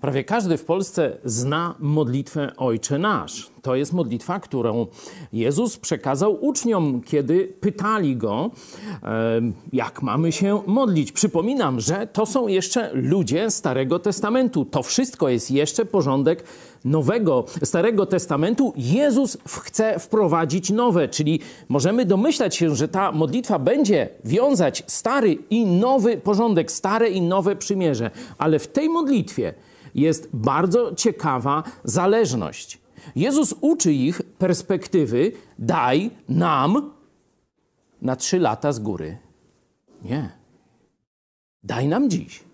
Prawie każdy w Polsce zna modlitwę Ojcze Nasz. To jest modlitwa, którą Jezus przekazał uczniom, kiedy pytali go, jak mamy się modlić. Przypominam, że to są jeszcze ludzie Starego Testamentu. To wszystko jest jeszcze porządek Nowego, Starego Testamentu. Jezus chce wprowadzić nowe, czyli możemy domyślać się, że ta modlitwa będzie wiązać stary i nowy porządek, stare i nowe przymierze. Ale w tej modlitwie jest bardzo ciekawa zależność. Jezus uczy ich perspektywy daj nam na trzy lata z góry. Nie. Daj nam dziś.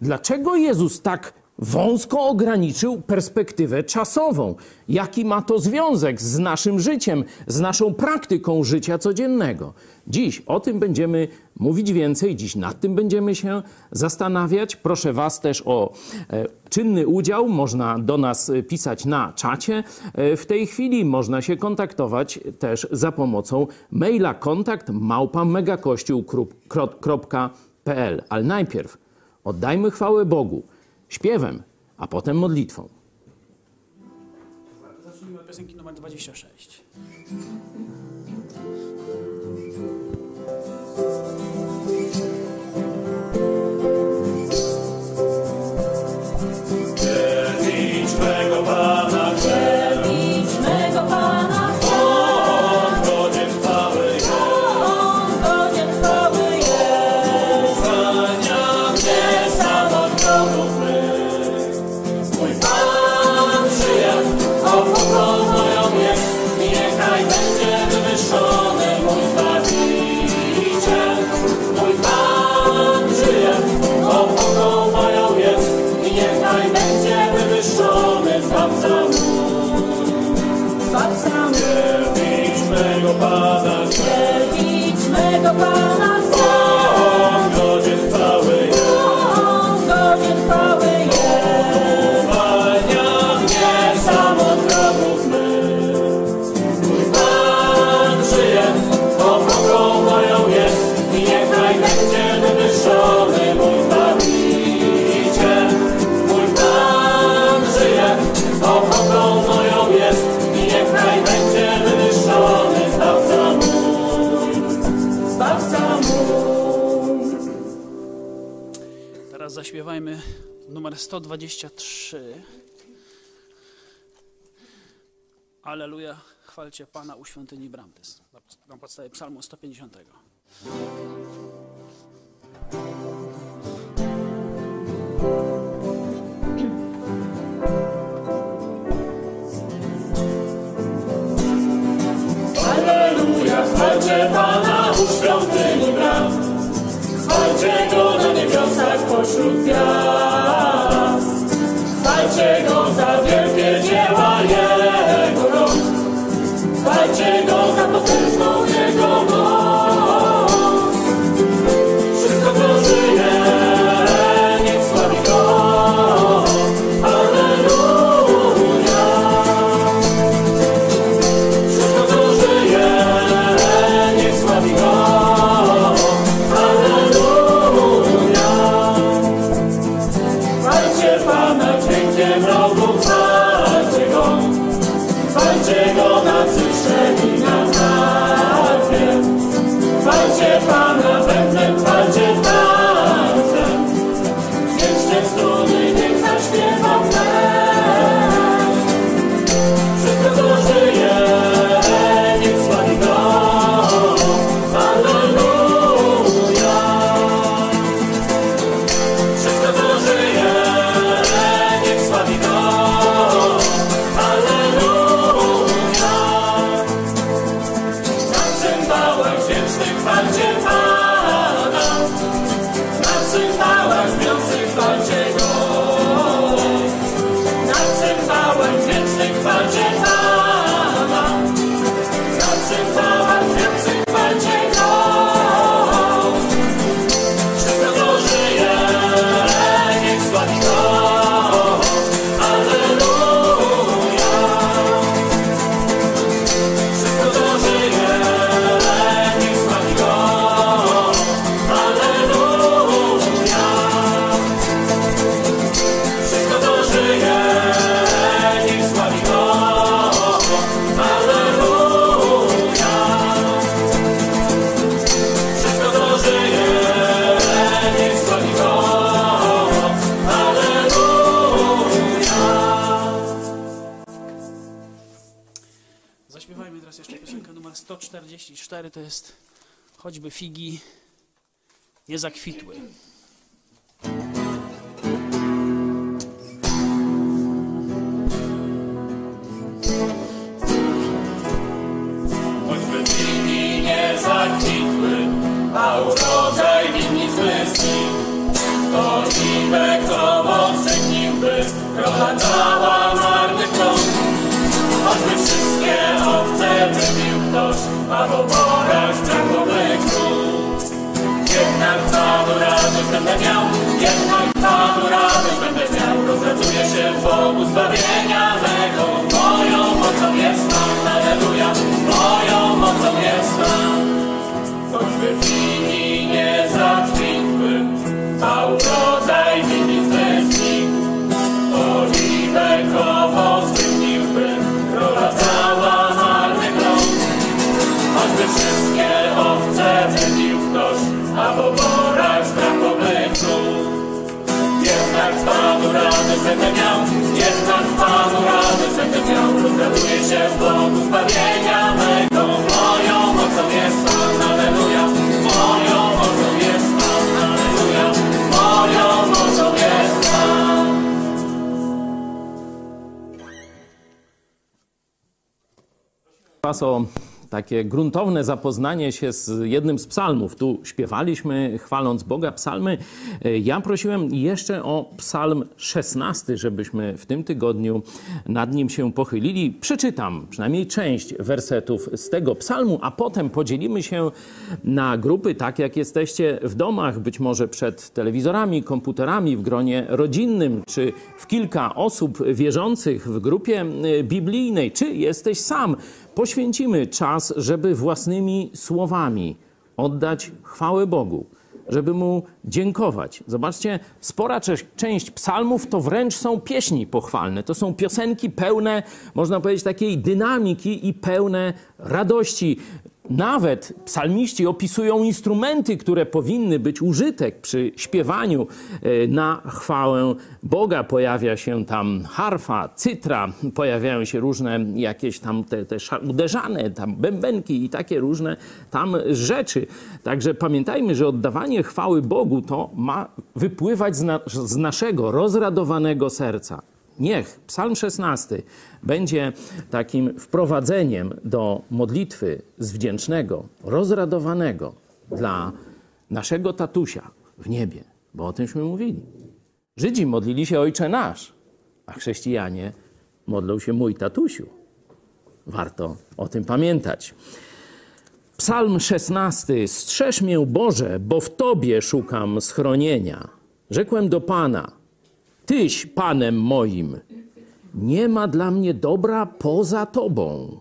Dlaczego Jezus tak wąsko ograniczył perspektywę czasową? Jaki ma to związek z naszym życiem, z naszą praktyką życia codziennego? Dziś o tym będziemy mówić więcej, dziś nad tym będziemy się zastanawiać. Proszę Was też o e, czynny udział. Można do nas pisać na czacie. E, w tej chwili można się kontaktować też za pomocą maila kontakt małpa.megakościół.pl. Ale najpierw oddajmy chwałę Bogu śpiewem, a potem modlitwą. Zacznijmy od piosenki numer 26. wiecznego numer 123. Aleluja, chwalcie Pana u świątyni Bramtys. Na- podstawie psalmu 150. Alleluja, chwalcie Pana u świątyni bram. Chwalcie Go na niebiosach pośród gwiazd. Chwalcie Go za wielkie dzieła Jego Go 144 to jest choćby figi nie zakwitły. Choćby dni nie zakwitły, a urodzaj winnic wyschli, to niwek owoc zgniłby, krocha cała marny plon. Choćby wszystkie owce wybił ktoś, a w będę miał, jednak Panu radość będę miał. Rozraduję się w Bogu zbawienia mego, moją mocą jest Pan, Alleluja, moją mocą jest Pan. Choćby wini nie zakwitły, a urodzaj winnic wyschli, oliwek owoc wyniłby, króla cała marny plon. Choćby wszystkie owce wybił ktoś, a w Panu radość będę miał, jednak Panu radość będę miał. Rozraduję się w Bogu zbawienia mego, moją mocą jest Pan, Alleluja. Moją mocą jest Pan, Alleluja. Moją mocą jest Pan. Was o takie gruntowne zapoznanie się z jednym z psalmów. Tu śpiewaliśmy, chwaląc Boga, psalmy. E, Ja prosiłem jeszcze o psalm 16, żebyśmy w tym tygodniu nad nim się pochylili. Przeczytam przynajmniej część wersetów z tego psalmu, a potem podzielimy się na grupy, tak jak jesteście w domach, być może przed telewizorami, komputerami, w gronie rodzinnym, czy w kilka osób wierzących w grupie y, biblijnej, czy jesteś sam. Poświęcimy czas, żeby własnymi słowami oddać chwałę Bogu, żeby Mu dziękować. Zobaczcie, spora część psalmów to wręcz są pieśni pochwalne. To są piosenki pełne, można powiedzieć, takiej dynamiki i pełne radości. Nawet psalmiści opisują instrumenty, które powinny być użytek przy śpiewaniu e, na chwałę Boga. Pojawia się tam harfa, cytra, pojawiają się różne jakieś tam te, te uderzane, tam bębenki i takie różne tam rzeczy. Także pamiętajmy, że oddawanie chwały Bogu to ma wypływać z, na, z naszego rozradowanego serca. Niech Psalm 16 będzie takim wprowadzeniem do modlitwy z wdzięcznego, rozradowanego dla naszego tatusia w niebie, bo o tymśmy mówili. Żydzi modlili się Ojcze Nasz, a chrześcijanie modlą się Mój tatusiu. Warto o tym pamiętać. Psalm 16. Strzeż mię, Boże, bo w Tobie szukam schronienia. Rzekłem do Pana, Tyś Panem moim. Nie ma dla mnie dobra poza Tobą.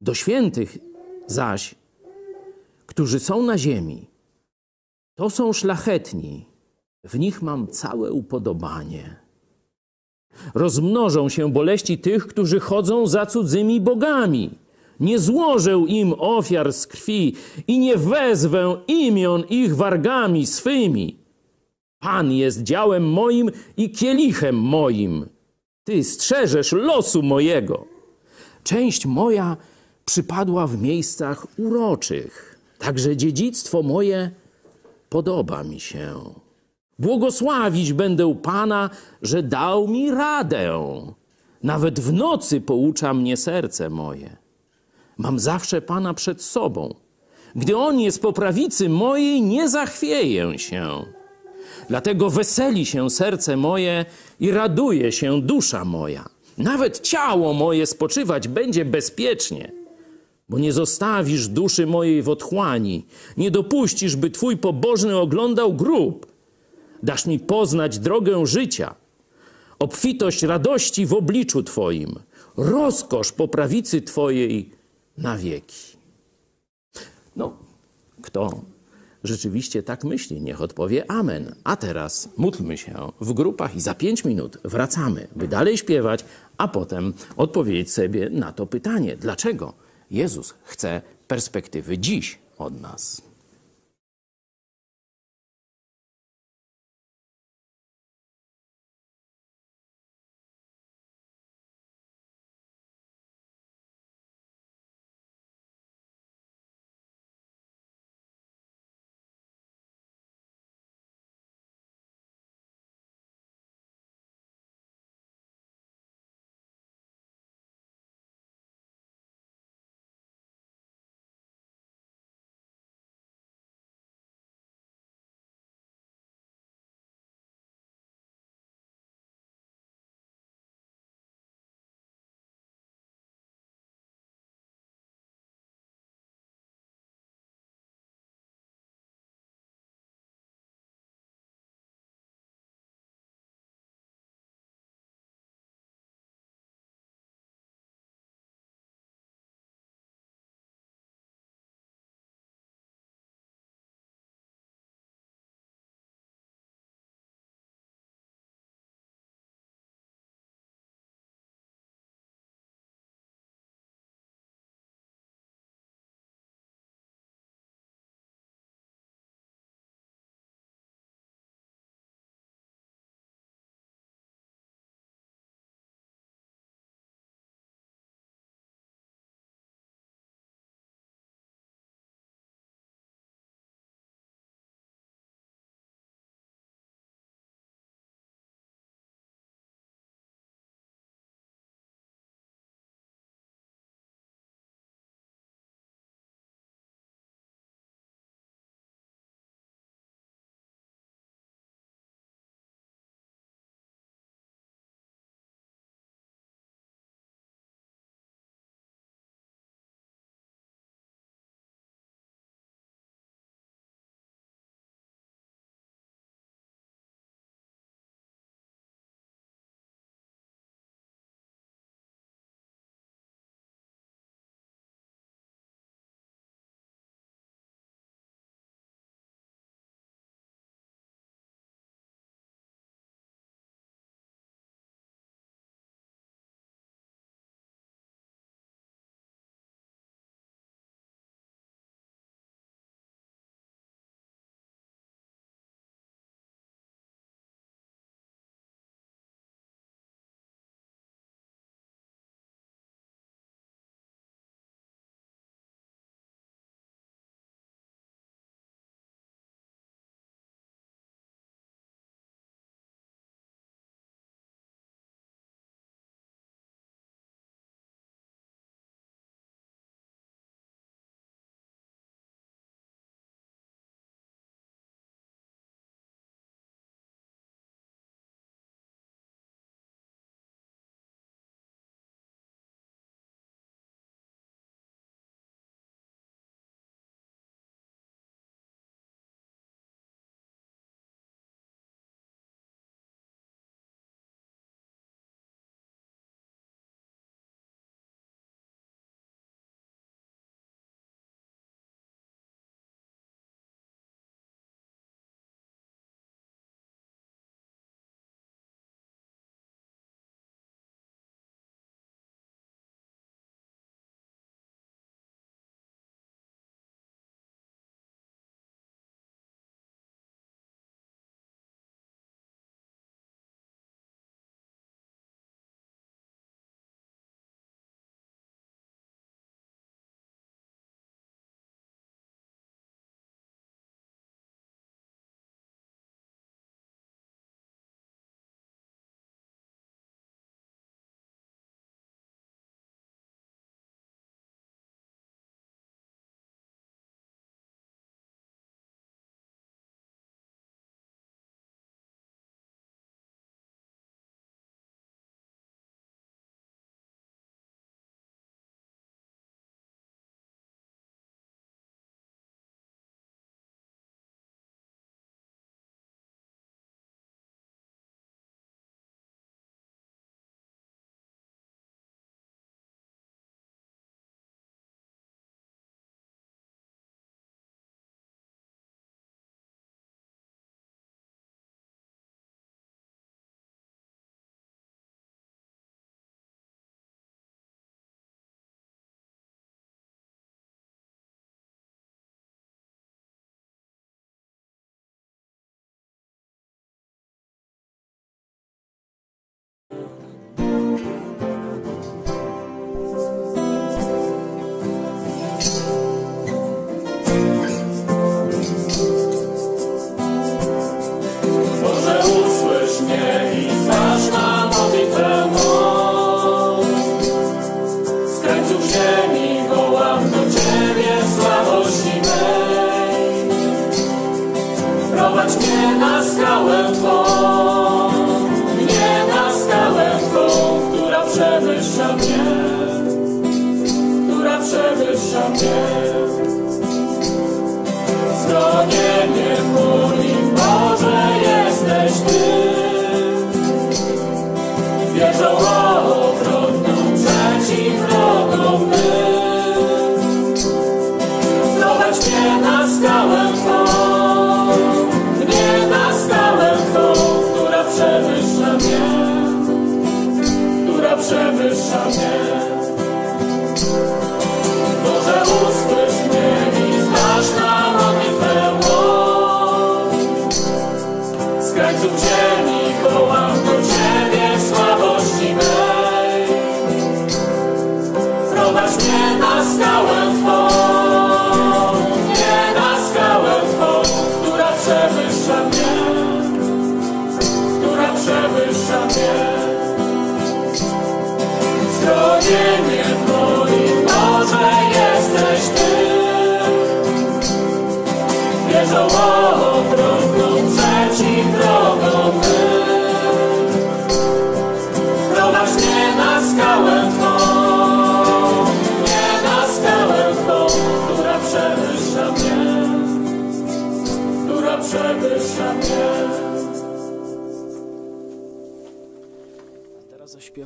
Do świętych zaś, którzy są na ziemi, to są szlachetni, w nich mam całe upodobanie. Rozmnożą się boleści tych, którzy chodzą za cudzymi bogami. Nie złożę im ofiar z krwi i nie wezwę imion ich wargami swymi. Pan jest działem moim i kielichem moim. Ty strzeżesz losu mojego. Część moja przypadła w miejscach uroczych, także dziedzictwo moje podoba mi się. Błogosławić będę Pana, że dał mi radę. Nawet w nocy poucza mnie serce moje. Mam zawsze Pana przed sobą. Gdy On jest po prawicy mojej, nie zachwieję się. Dlatego weseli się serce moje i raduje się dusza moja. Nawet ciało moje spoczywać będzie bezpiecznie, bo nie zostawisz duszy mojej w otchłani, nie dopuścisz, by Twój pobożny oglądał grób. Dasz mi poznać drogę życia, obfitość radości w obliczu Twoim, rozkosz po prawicy Twojej na wieki. No, kto rzeczywiście tak myśli, niech odpowie Amen. A teraz módlmy się w grupach i za pięć minut wracamy, by dalej śpiewać, a potem odpowiedzieć sobie na to pytanie, dlaczego Jezus chce perspektywy dziś od nas.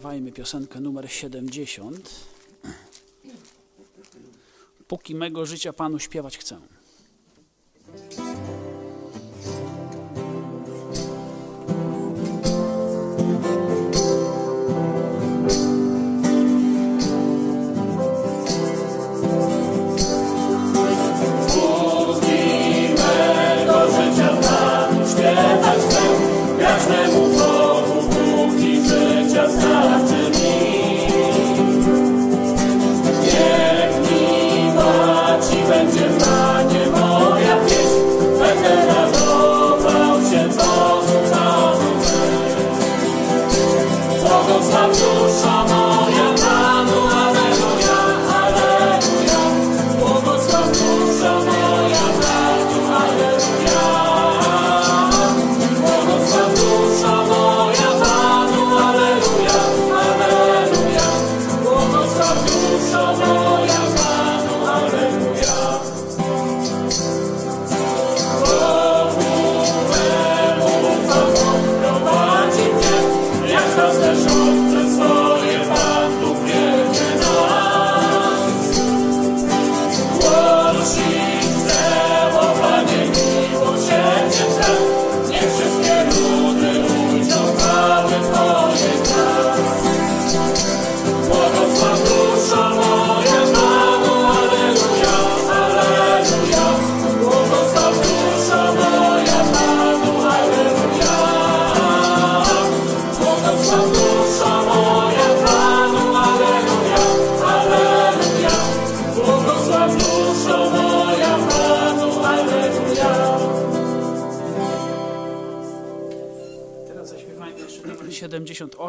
zaśpiewajmy piosenkę numer 70. Póki mego życia Panu śpiewać chcę.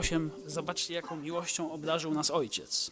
8, zobaczcie, jaką miłością obdarzył nas Ojciec.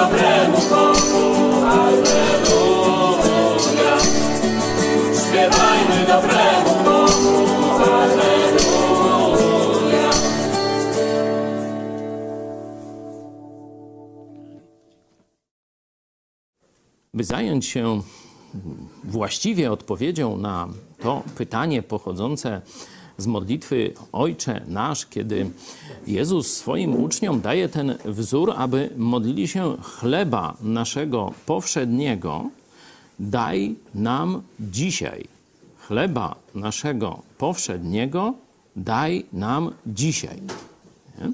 dobremu Bogu, Alleluja. Śpiewajmy dobremu Bogu, Alleluja. By zająć się właściwie odpowiedzią na to pytanie pochodzące z modlitwy Ojcze Nasz, kiedy Jezus swoim uczniom daje ten wzór, aby modlili się chleba naszego powszedniego, daj nam dzisiaj. Chleba naszego powszedniego daj nam dzisiaj. Nie?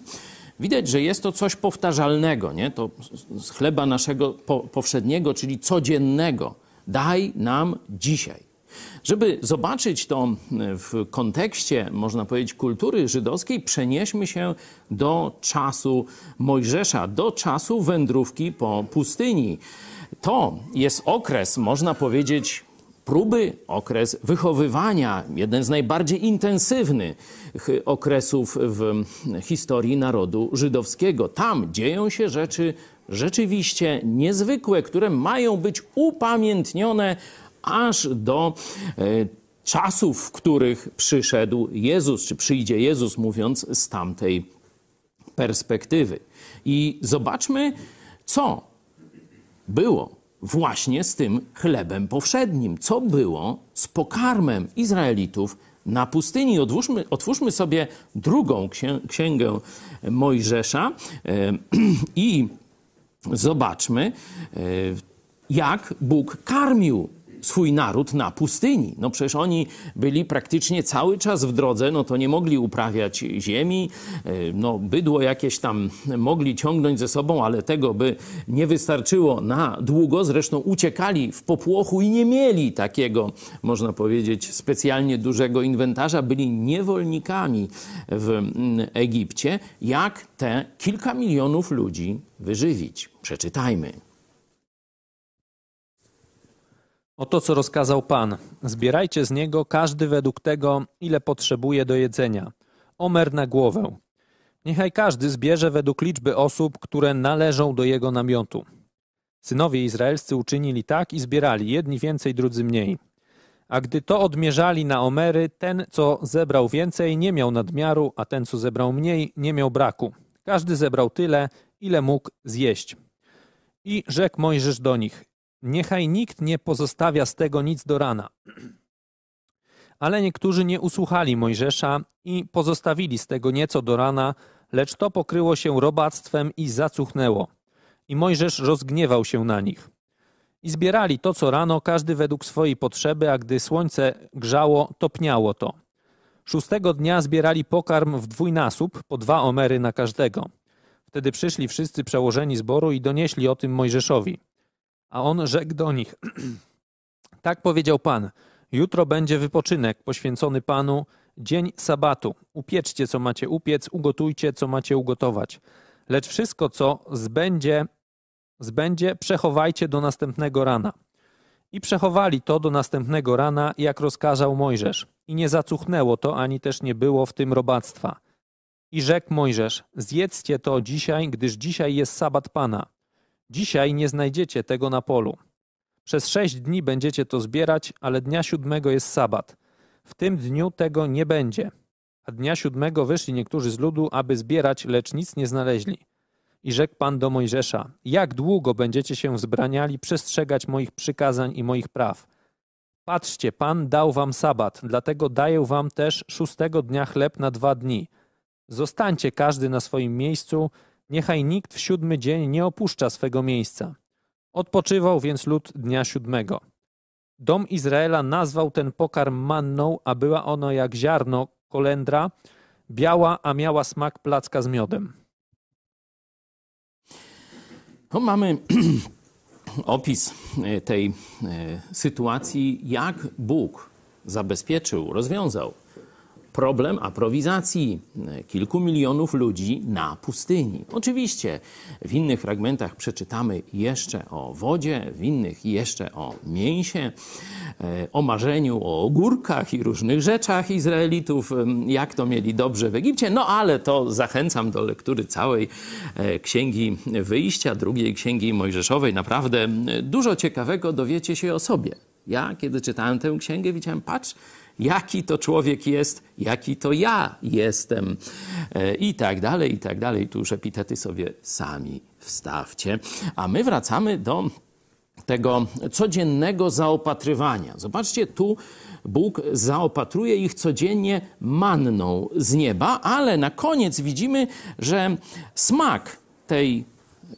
Widać, że jest to coś powtarzalnego, nie? To z chleba naszego po, powszedniego, czyli codziennego. Daj nam dzisiaj. Żeby zobaczyć to w kontekście, można powiedzieć, kultury żydowskiej, przenieśmy się do czasu Mojżesza, do czasu wędrówki po pustyni. To jest okres, można powiedzieć, próby, okres wychowywania, jeden z najbardziej intensywnych okresów w historii narodu żydowskiego. Tam dzieją się rzeczy rzeczywiście niezwykłe, które mają być upamiętnione aż do e, czasów, w których przyszedł Jezus, czy przyjdzie Jezus, mówiąc z tamtej perspektywy. I zobaczmy, co było właśnie z tym chlebem powszednim. Co było z pokarmem Izraelitów na pustyni? Otwórzmy, otwórzmy sobie drugą księ, księgę Mojżesza e, i zobaczmy, e, jak Bóg karmił swój naród na pustyni. No przecież oni byli praktycznie cały czas w drodze, no to nie mogli uprawiać ziemi, e, no bydło jakieś tam mogli ciągnąć ze sobą, ale tego by nie wystarczyło na długo. Zresztą uciekali w popłochu i nie mieli takiego, można powiedzieć, specjalnie dużego inwentarza. Byli niewolnikami w mm, Egipcie. Jak te kilka milionów ludzi wyżywić? Przeczytajmy. Oto co rozkazał Pan. Zbierajcie z niego każdy według tego, ile potrzebuje do jedzenia. Omer na głowę. Niechaj każdy zbierze według liczby osób, które należą do jego namiotu. Synowie izraelscy uczynili tak i zbierali, jedni więcej, drudzy mniej. A gdy to odmierzali na omery, ten, co zebrał więcej, nie miał nadmiaru, a ten, co zebrał mniej, nie miał braku. Każdy zebrał tyle, ile mógł zjeść. I rzekł Mojżesz do nich: Niechaj nikt nie pozostawia z tego nic do rana. Ale niektórzy nie usłuchali Mojżesza i pozostawili z tego nieco do rana, lecz to pokryło się robactwem i zacuchnęło. I Mojżesz rozgniewał się na nich. I zbierali to co rano, każdy według swojej potrzeby, a gdy słońce grzało, topniało to. Szóstego dnia zbierali pokarm w dwójnasób, po dwa omery na każdego. Wtedy przyszli wszyscy przełożeni zboru i donieśli o tym Mojżeszowi. A on rzekł do nich: Tak powiedział Pan: Jutro będzie wypoczynek poświęcony Panu, dzień sabatu. Upieczcie, co macie upiec, ugotujcie, co macie ugotować. Lecz wszystko, co zbędzie, zbędzie, przechowajcie do następnego rana. I przechowali to do następnego rana, jak rozkazał Mojżesz. I nie zacuchnęło to, ani też nie było w tym robactwa. I rzekł Mojżesz: Zjedzcie to dzisiaj, gdyż dzisiaj jest sabat Pana. Dzisiaj nie znajdziecie tego na polu. Przez sześć dni będziecie to zbierać, ale dnia siódmego jest sabat. W tym dniu tego nie będzie. A dnia siódmego wyszli niektórzy z ludu, aby zbierać, lecz nic nie znaleźli. I rzekł Pan do Mojżesza: Jak długo będziecie się wzbraniali przestrzegać moich przykazań i moich praw? Patrzcie, Pan dał wam sabat, dlatego daję wam też szóstego dnia chleb na dwa dni. Zostańcie każdy na swoim miejscu, niechaj nikt w siódmy dzień nie opuszcza swego miejsca. Odpoczywał więc lud dnia siódmego. Dom Izraela nazwał ten pokarm manną, a była ono jak ziarno, kolendra, biała, a miała smak placka z miodem. No, mamy opis e, tej e, sytuacji, jak Bóg zabezpieczył, rozwiązał problem aprowizacji e, kilku milionów ludzi na pustyni. Oczywiście w innych fragmentach przeczytamy jeszcze o wodzie, w innych jeszcze o mięsie, e, o marzeniu o ogórkach i różnych rzeczach Izraelitów, jak to mieli dobrze w Egipcie. No ale to zachęcam do lektury całej e, księgi wyjścia, drugiej księgi Mojżeszowej. Naprawdę m, dużo ciekawego dowiecie się o sobie. Ja, kiedy czytałem tę księgę, widziałem, patrz, jaki to człowiek jest, jaki to ja jestem e, i tak dalej, i tak dalej. Tu już epitety sobie sami wstawcie. A my wracamy do tego codziennego zaopatrywania. Zobaczcie, tu Bóg zaopatruje ich codziennie manną z nieba, ale na koniec widzimy, że smak tej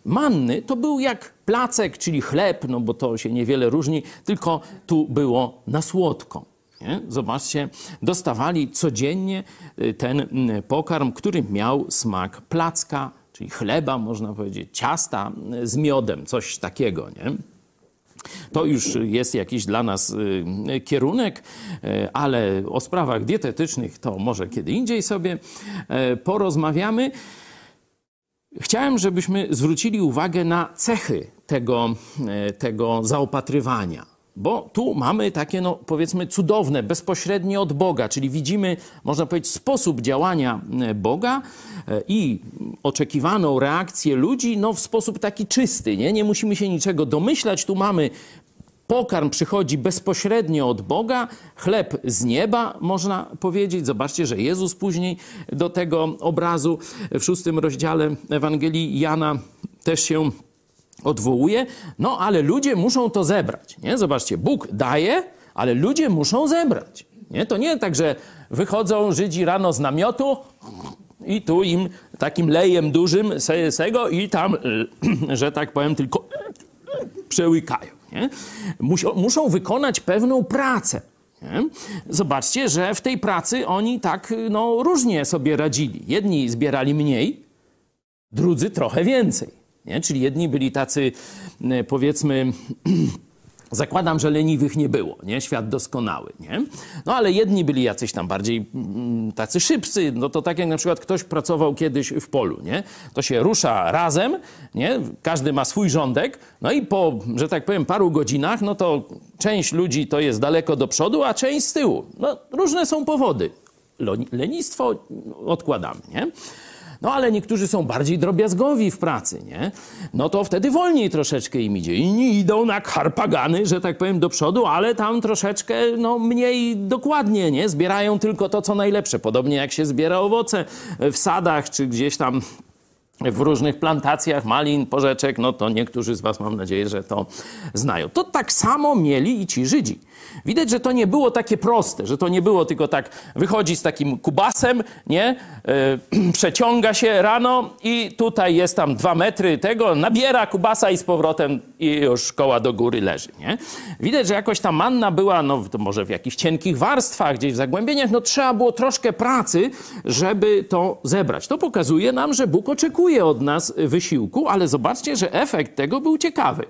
manny to był jak placek, czyli chleb, no bo to się niewiele różni, tylko tu było na słodko. Nie? Zobaczcie, dostawali codziennie y, ten mm, pokarm, który miał smak placka, czyli chleba, można powiedzieć, ciasta y, z miodem, coś takiego. Nie? To już jest jakiś dla nas y, kierunek, ale o sprawach dietetycznych to może kiedy indziej sobie porozmawiamy. Chciałem, żebyśmy zwrócili uwagę na cechy tego, tego zaopatrywania. Bo tu mamy takie, no, powiedzmy, cudowne, bezpośrednie od Boga, czyli widzimy, można powiedzieć, sposób działania e, Boga e, i oczekiwaną reakcję ludzi no, w sposób taki czysty. Nie? nie musimy się niczego domyślać. Tu mamy Pokarm przychodzi bezpośrednio od Boga, chleb z nieba, można powiedzieć. Zobaczcie, że Jezus później do tego obrazu w szóstym rozdziale Ewangelii Jana też się odwołuje. No, ale ludzie muszą to zebrać. Nie? Zobaczcie, Bóg daje, ale ludzie muszą zebrać. Nie? To nie tak, że wychodzą Żydzi rano z namiotu i tu im takim lejem dużym se- sego i tam, że tak powiem, tylko przełykają. Nie? Muszą wykonać pewną pracę. Nie? Zobaczcie, że w tej pracy oni tak no, różnie sobie radzili. Jedni zbierali mniej, drudzy trochę więcej. Nie? Czyli jedni byli tacy, e, powiedzmy, Zakładam, że leniwych nie było, nie? Świat doskonały, nie? No ale jedni byli jacyś tam bardziej mm, tacy szybcy, no to tak jak na przykład ktoś pracował kiedyś w polu, nie? To się rusza razem, nie? Każdy ma swój rządek, no i po, że tak powiem, paru godzinach, no to część ludzi to jest daleko do przodu, a część z tyłu. No różne są powody. Lenistwo odkładamy, nie? No ale niektórzy są bardziej drobiazgowi w pracy, nie? No to wtedy wolniej troszeczkę im idzie. Inni idą na harpagany, że tak powiem, do przodu, ale tam troszeczkę, no mniej dokładnie, nie? Zbierają tylko to, co najlepsze. Podobnie jak się zbiera owoce w sadach, czy gdzieś tam w różnych plantacjach malin, porzeczek, no to niektórzy z was mam nadzieję, że to znają. To tak samo mieli i ci Żydzi. Widać, że to nie było takie proste, że to nie było tylko tak, wychodzi z takim kubasem, nie, yy, przeciąga się rano i tutaj jest tam dwa metry tego, nabiera kubasa i z powrotem i już szkoła do góry leży, nie. Widać, że jakoś ta manna była, no może w jakichś cienkich warstwach, gdzieś w zagłębieniach, no trzeba było troszkę pracy, żeby to zebrać. To pokazuje nam, że Bóg oczekuje od nas wysiłku, ale zobaczcie, że efekt tego był ciekawy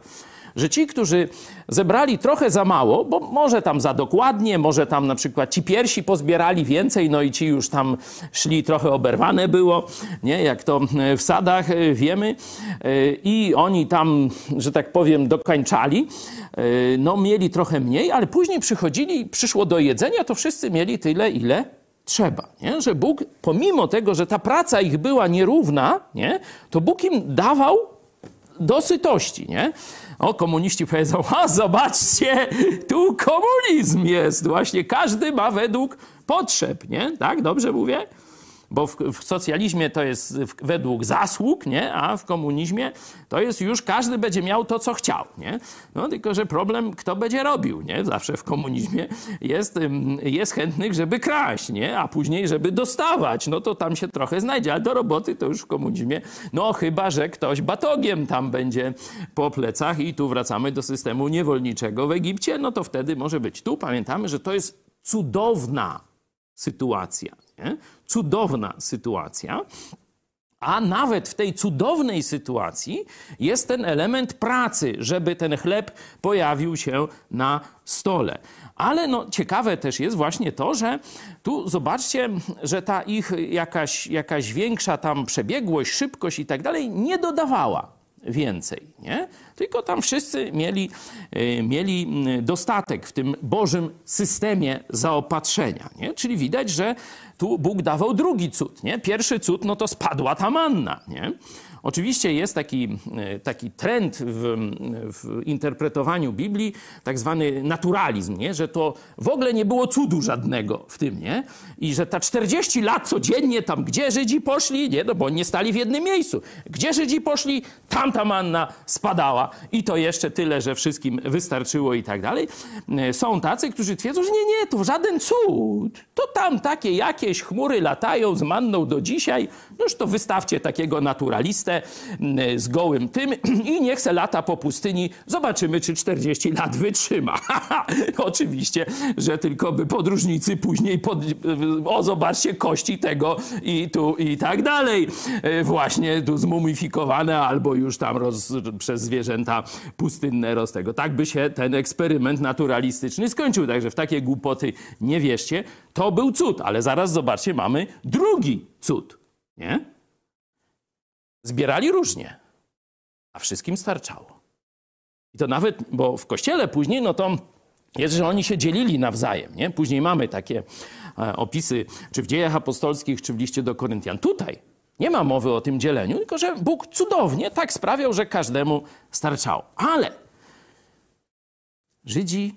że ci, którzy zebrali trochę za mało, bo może tam za dokładnie, może tam na przykład ci pierwsi pozbierali więcej, no i ci już tam szli trochę oberwane było, nie, jak to w sadach e, wiemy, E, i oni tam, że tak powiem, dokańczali, e, no mieli trochę mniej, ale później przychodzili, przyszło do jedzenia, to wszyscy mieli tyle, ile trzeba. Nie? Że Bóg, pomimo tego, że ta praca ich była nierówna, nie? to Bóg im dawał do sytości, nie? O, komuniści powiedzą, a zobaczcie, tu komunizm jest. Właśnie każdy ma według potrzeb, nie? Tak, dobrze mówię? Bo w, w socjalizmie to jest w, według zasług, nie? A w komunizmie to jest już każdy będzie miał to, co chciał, nie? No tylko, że problem, kto będzie robił, nie? Zawsze w komunizmie jest, jest chętnych, żeby kraść, nie? A później, żeby dostawać. No to tam się trochę znajdzie, ale do roboty to już w komunizmie, no chyba, że ktoś batogiem tam będzie po plecach i tu wracamy do systemu niewolniczego w Egipcie, no to wtedy może być. Tu pamiętamy, że to jest cudowna sytuacja. Nie? Cudowna sytuacja. A nawet w tej cudownej sytuacji jest ten element pracy, żeby ten chleb pojawił się na stole. Ale no, ciekawe też jest właśnie to, że tu zobaczcie, że ta ich jakaś, jakaś większa tam przebiegłość, szybkość i tak dalej nie dodawała więcej, nie? Tylko tam wszyscy mieli, y, mieli mm, dostatek w tym Bożym systemie zaopatrzenia, nie? Czyli widać, że tu Bóg dawał drugi cud, nie? Pierwszy cud, no to spadła ta manna, nie? Oczywiście jest taki, e, taki trend w, w interpretowaniu Biblii, tak zwany naturalizm, nie? że to w ogóle nie było cudu żadnego w tym, nie? I że ta 40 lat codziennie tam, gdzie Żydzi poszli, nie? No bo nie stali w jednym miejscu. Gdzie Żydzi poszli, tam ta manna spadała i to jeszcze tyle, że wszystkim wystarczyło i tak dalej. E, Są tacy, którzy twierdzą, że nie, nie, to żaden cud. To tam takie jakieś chmury latają z manną do dzisiaj. Noż to wystawcie takiego naturalistę mm, z gołym tym i niech se lata po pustyni. Zobaczymy, czy 40 lat wytrzyma. Oczywiście, że tylko by podróżnicy później pod... o zobaczcie kości tego i tu i tak dalej. E, Właśnie tu zmumifikowane albo już tam roz... przez zwierzęta pustynne roz tego. Tak by się ten eksperyment naturalistyczny skończył. Także w takie głupoty nie wierzcie. To był cud, ale zaraz zobaczcie, mamy drugi cud. Nie? Zbierali różnie, a wszystkim starczało. I to nawet, bo w kościele później, no to jest, że oni się dzielili nawzajem. Nie? Później mamy takie e, opisy, czy w dziejach apostolskich, czy w liście do Koryntian. Tutaj nie ma mowy o tym dzieleniu, tylko że Bóg cudownie tak sprawiał, że każdemu starczało. Ale Żydzi,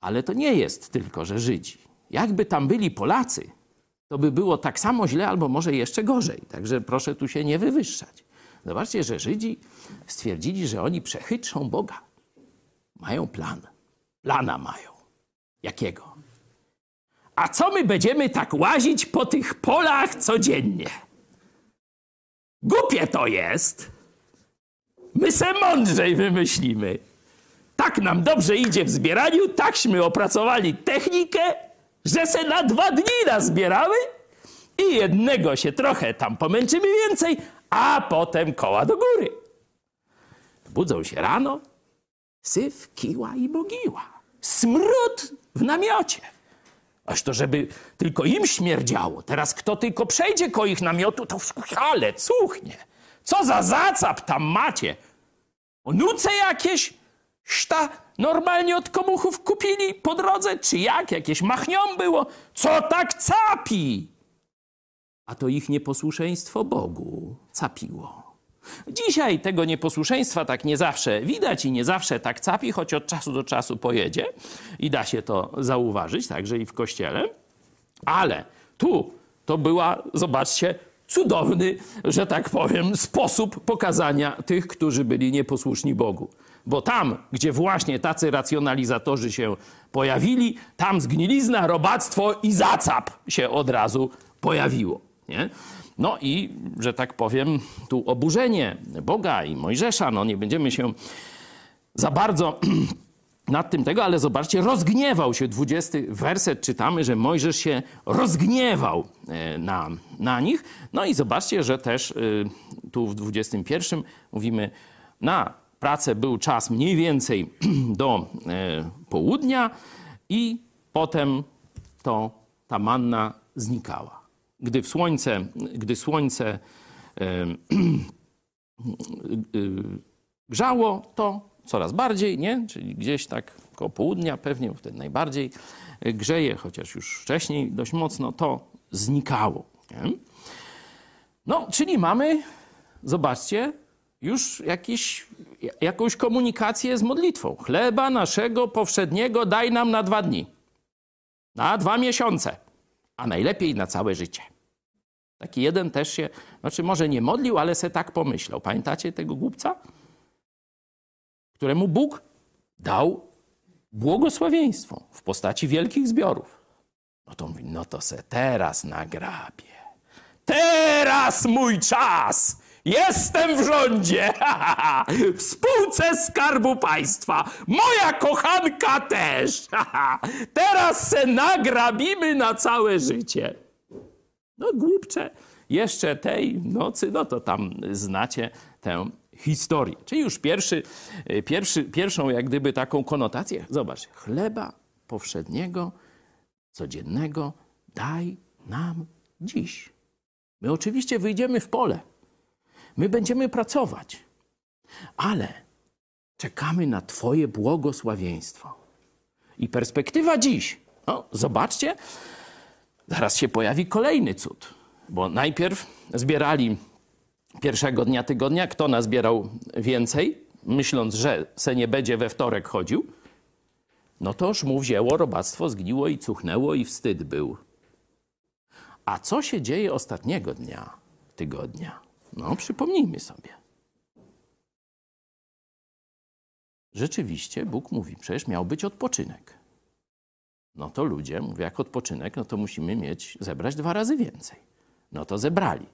ale to nie jest tylko, że Żydzi. Jakby tam byli Polacy, to by było tak samo źle, albo może jeszcze gorzej. Także proszę tu się nie wywyższać. Zobaczcie, że Żydzi stwierdzili, że oni przechytrzą Boga. Mają plan. Plana mają. Jakiego? A co my będziemy tak łazić po tych polach codziennie? Głupie to jest. My se mądrzej wymyślimy. Tak nam dobrze idzie w zbieraniu, takśmy opracowali technikę, że se na dwa dni nazbierały i jednego się trochę tam pomęczymy więcej, a potem koła do góry. Budzą się rano, syf, kiła i mogiła. Smród w namiocie. Aż to, żeby tylko im śmierdziało. Teraz kto tylko przejdzie ko ich namiotu, to ale cuchnie. Co za zacap tam macie? Onuce jakieś? Szta normalnie od komuchów kupili po drodze? Czy jak? Jakieś machnią było? Co tak capi? A to ich nieposłuszeństwo Bogu capiło. Dzisiaj tego nieposłuszeństwa tak nie zawsze widać i nie zawsze tak capi, choć od czasu do czasu pojedzie i da się to zauważyć, także i w kościele. Ale tu to była, zobaczcie, cudowny, że tak powiem, sposób pokazania tych, którzy byli nieposłuszni Bogu. Bo tam, gdzie właśnie tacy racjonalizatorzy się pojawili, tam zgnilizna, robactwo i zacap się od razu pojawiło. Nie? No i, że tak powiem, tu oburzenie Boga i Mojżesza, no nie będziemy się za bardzo nad tym tego, ale zobaczcie, rozgniewał się, 20 werset czytamy, że Mojżesz się rozgniewał e, na, na nich. No i zobaczcie, że też y, tu w 21 mówimy, na pracę był czas mniej więcej do e, południa i potem to ta manna znikała. Gdy w słońce, gdy słońce e, grzało, to coraz bardziej, nie? Czyli gdzieś tak koło południa pewnie, wtedy najbardziej grzeje, chociaż już wcześniej dość mocno, to znikało. Nie? No, czyli mamy, zobaczcie, już jakiś, jakąś komunikację z modlitwą. Chleba naszego powszedniego daj nam na dwa dni, na dwa miesiące, a najlepiej na całe życie. Taki jeden też się, znaczy może nie modlił, ale se tak pomyślał. Pamiętacie tego głupca? Któremu Bóg dał błogosławieństwo w postaci wielkich zbiorów. No to mówi, no to se teraz nagrabie. Teraz mój czas! Jestem w rządzie! W spółce Skarbu Państwa! Moja kochanka też! Teraz se nagrabimy na całe życie. No głupcze, jeszcze tej nocy, no to tam znacie tę historię. Czyli już pierwszy, pierwszy, pierwszą jak gdyby taką konotację. Zobacz, chleba powszedniego, codziennego daj nam dziś. My oczywiście wyjdziemy w pole. My będziemy pracować. Ale czekamy na Twoje błogosławieństwo. I perspektywa dziś. No, zobaczcie, zaraz się pojawi kolejny cud. Bo najpierw zbierali pierwszego dnia tygodnia, kto nazbierał więcej, myśląc, że se nie będzie we wtorek chodził, no toż mu wzięło robactwo, zgniło i cuchnęło i wstyd był. A co się dzieje ostatniego dnia tygodnia? No, przypomnijmy sobie. Rzeczywiście Bóg mówi, przecież miał być odpoczynek. No to ludzie mówią, jak odpoczynek, no to musimy mieć, zebrać dwa razy więcej. No to zebrali.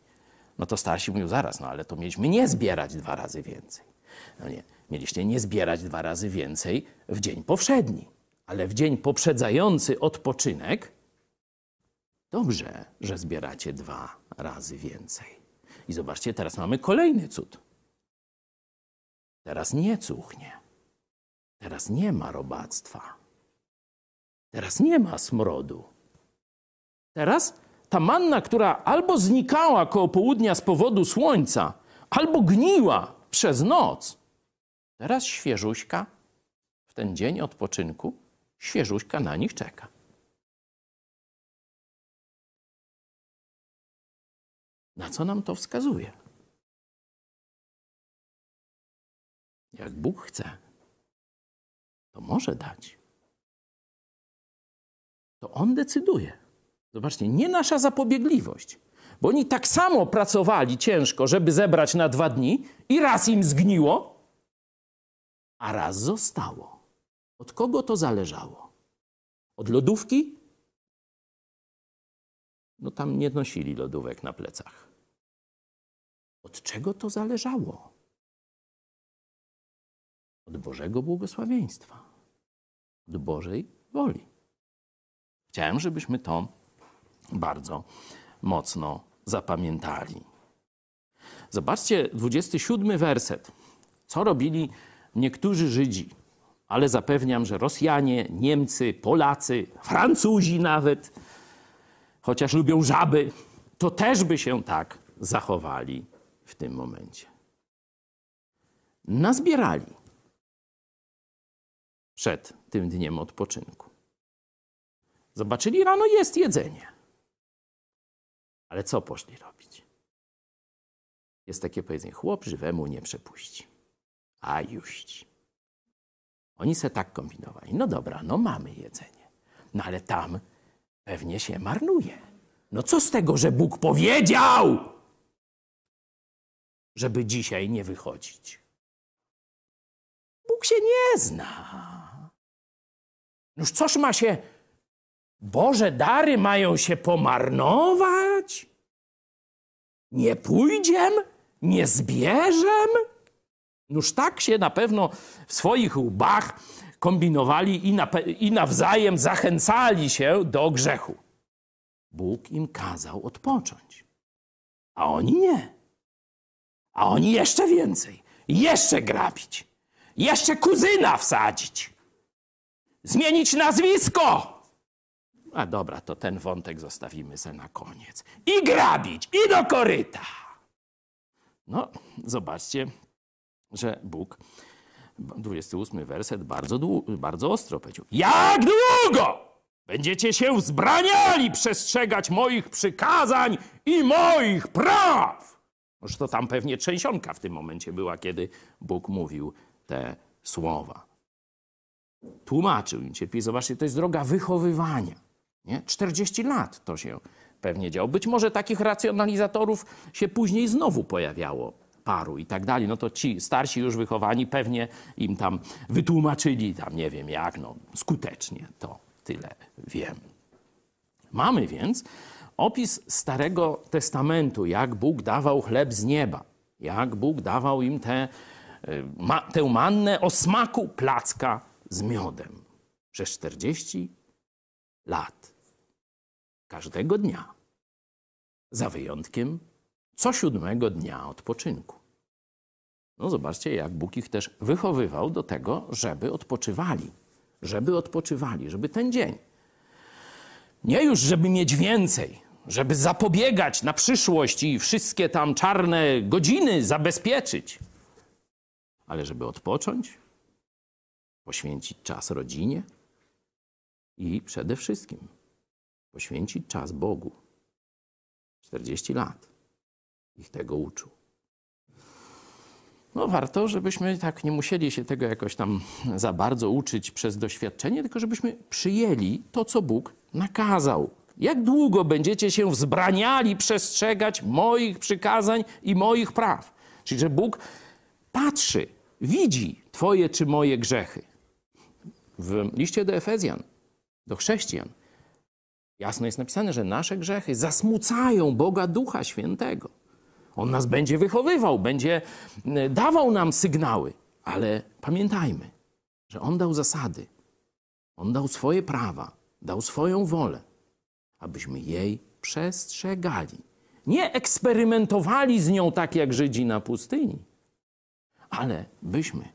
No to starsi mówią, zaraz, no ale to mieliśmy nie zbierać dwa razy więcej. No nie, mieliście nie zbierać dwa razy więcej w dzień powszedni, ale w dzień poprzedzający odpoczynek dobrze, że zbieracie dwa razy więcej. I zobaczcie, teraz mamy kolejny cud. Teraz nie cuchnie. Teraz nie ma robactwa. Teraz nie ma smrodu. Teraz ta manna, która albo znikała koło południa z powodu słońca, albo gniła przez noc, teraz świeżuśka w ten dzień odpoczynku, świeżuśka na nich czeka. Na co nam to wskazuje? Jak Bóg chce, to może dać. To On decyduje. Zobaczcie, nie nasza zapobiegliwość, bo oni tak samo pracowali ciężko, żeby zebrać na dwa dni i raz im zgniło, a raz zostało. Od kogo to zależało? Od lodówki? No tam nie nosili lodówek na plecach. Od czego to zależało? Od Bożego błogosławieństwa, od Bożej woli. Chciałem, żebyśmy to bardzo mocno zapamiętali. Zobaczcie, 27 werset. Co robili niektórzy Żydzi? Ale zapewniam, że Rosjanie, Niemcy, Polacy, Francuzi nawet, chociaż lubią żaby, to też by się tak zachowali w tym momencie. Nazbierali przed tym dniem odpoczynku. Zobaczyli, rano jest jedzenie. Ale co poszli robić? Jest takie powiedzenie, chłop żywemu nie przepuści. A juść. Oni se tak kombinowali. No dobra, no mamy jedzenie. No ale tam pewnie się marnuje. No co z tego, że Bóg powiedział, żeby dzisiaj nie wychodzić? Bóg się nie zna. Noż coż ma się Boże dary mają się pomarnować? Nie pójdziem? Nie zbierzem? Noż tak się na pewno w swoich łbach kombinowali i, na, i nawzajem zachęcali się do grzechu. Bóg im kazał odpocząć, a oni nie. A oni jeszcze więcej, jeszcze grabić, jeszcze kuzyna wsadzić, zmienić nazwisko. A dobra, to ten wątek zostawimy se na koniec. I grabić, i do koryta. No, zobaczcie, że Bóg, 28 werset, bardzo, bardzo ostro powiedział. Jak długo będziecie się wzbraniali przestrzegać moich przykazań i moich praw? Noż to tam pewnie trzęsionka w tym momencie była, kiedy Bóg mówił te słowa. Tłumaczył im cierpliwie. Zobaczcie, to jest droga wychowywania. Nie? 40 lat to się pewnie działo. Być może takich racjonalizatorów się później znowu pojawiało paru i tak dalej. No to ci starsi już wychowani pewnie im tam wytłumaczyli, tam nie wiem jak, no skutecznie, to tyle wiem. Mamy więc opis Starego Testamentu, jak Bóg dawał chleb z nieba, jak Bóg dawał im tę, ma, mannę o smaku placka z miodem przez 40 lat. Każdego dnia. za wyjątkiem co siódmego dnia odpoczynku. No zobaczcie, jak Bóg ich też wychowywał do tego, żeby odpoczywali. Żeby odpoczywali, żeby ten dzień. Nie już, żeby mieć więcej, żeby zapobiegać na przyszłość i wszystkie tam czarne godziny zabezpieczyć, ale żeby odpocząć, poświęcić czas rodzinie i przede wszystkim poświęcić czas Bogu. 40 lat ich tego uczył. No warto, żebyśmy tak nie musieli się tego jakoś tam za bardzo uczyć przez doświadczenie, tylko żebyśmy przyjęli to, co Bóg nakazał. Jak długo będziecie się wzbraniali przestrzegać moich przykazań i moich praw? Czyli, że Bóg patrzy, widzi Twoje czy moje grzechy. W liście do Efezjan, do chrześcijan, jasno jest napisane, że nasze grzechy zasmucają Boga Ducha Świętego. On nas będzie wychowywał, będzie e, dawał nam sygnały, ale pamiętajmy, że On dał zasady, On dał swoje prawa, dał swoją wolę, abyśmy jej przestrzegali. Nie eksperymentowali z nią tak jak Żydzi na pustyni, ale byśmy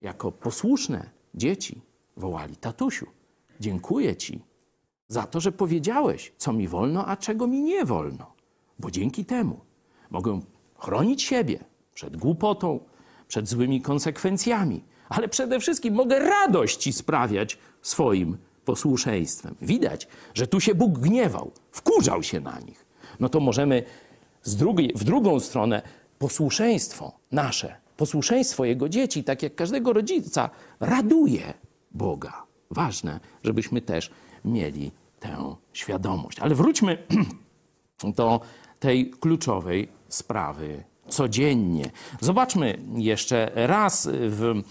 jako posłuszne dzieci wołali: Tatusiu, dziękuję Ci za to, że powiedziałeś, co mi wolno, a czego mi nie wolno, bo dzięki temu mogę chronić siebie przed głupotą, przed złymi konsekwencjami, ale przede wszystkim mogę radość sprawiać swoim posłuszeństwem. Widać, że tu się Bóg gniewał, wkurzał się na nich. No to możemy z drugiej, w drugą stronę posłuszeństwo nasze, posłuszeństwo Jego dzieci, tak jak każdego rodzica, raduje Boga. Ważne, żebyśmy też mieli tę świadomość. Ale wróćmy do tej kluczowej sprawy codziennie. Zobaczmy jeszcze raz w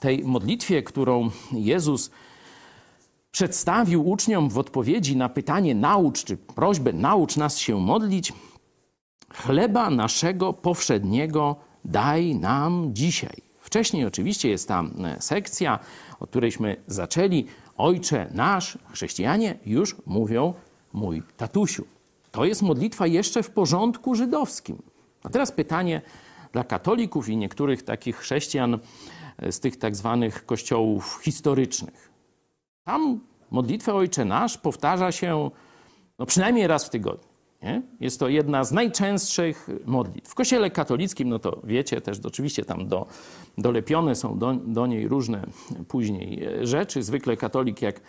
tej modlitwie, którą Jezus przedstawił uczniom w odpowiedzi na pytanie naucz, czy prośbę naucz nas się modlić. Chleba naszego powszedniego daj nam dzisiaj. Wcześniej oczywiście jest tam sekcja, od którejśmy zaczęli. Ojcze nasz, chrześcijanie już mówią mój tatusiu. To jest modlitwa jeszcze w porządku żydowskim. A teraz pytanie dla katolików i niektórych takich chrześcijan z tych tak zwanych kościołów historycznych. Tam modlitwę Ojcze Nasz powtarza się no przynajmniej raz w tygodniu. Nie? Jest to jedna z najczęstszych modlitw. W kościele katolickim, no to wiecie też, oczywiście tam do, dolepione są do, do niej różne później rzeczy. Zwykle katolik jak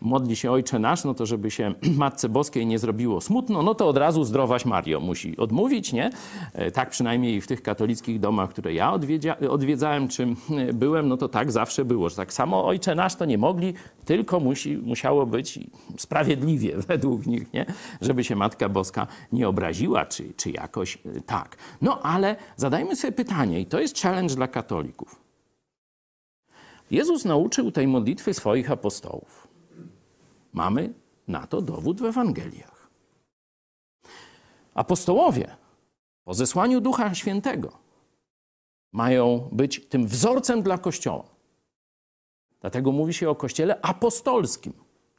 modli się Ojcze Nasz, no to żeby się Matce Boskiej nie zrobiło smutno, no to od razu zdrowaś Mario musi odmówić, nie? E, tak przynajmniej w tych katolickich domach, które ja odwiedzałem, czy byłem, no to tak zawsze było, że tak samo Ojcze Nasz to nie mogli, tylko musi, musiało być sprawiedliwie według nich, nie? Żeby się Matka Boska nie obraziła, czy, czy jakoś e, tak. No ale zadajmy sobie pytanie, i to jest challenge dla katolików. Jezus nauczył tej modlitwy swoich apostołów. Mamy na to dowód w Ewangeliach. Apostołowie po zesłaniu Ducha Świętego mają być tym wzorcem dla Kościoła. Dlatego mówi się o Kościele apostolskim.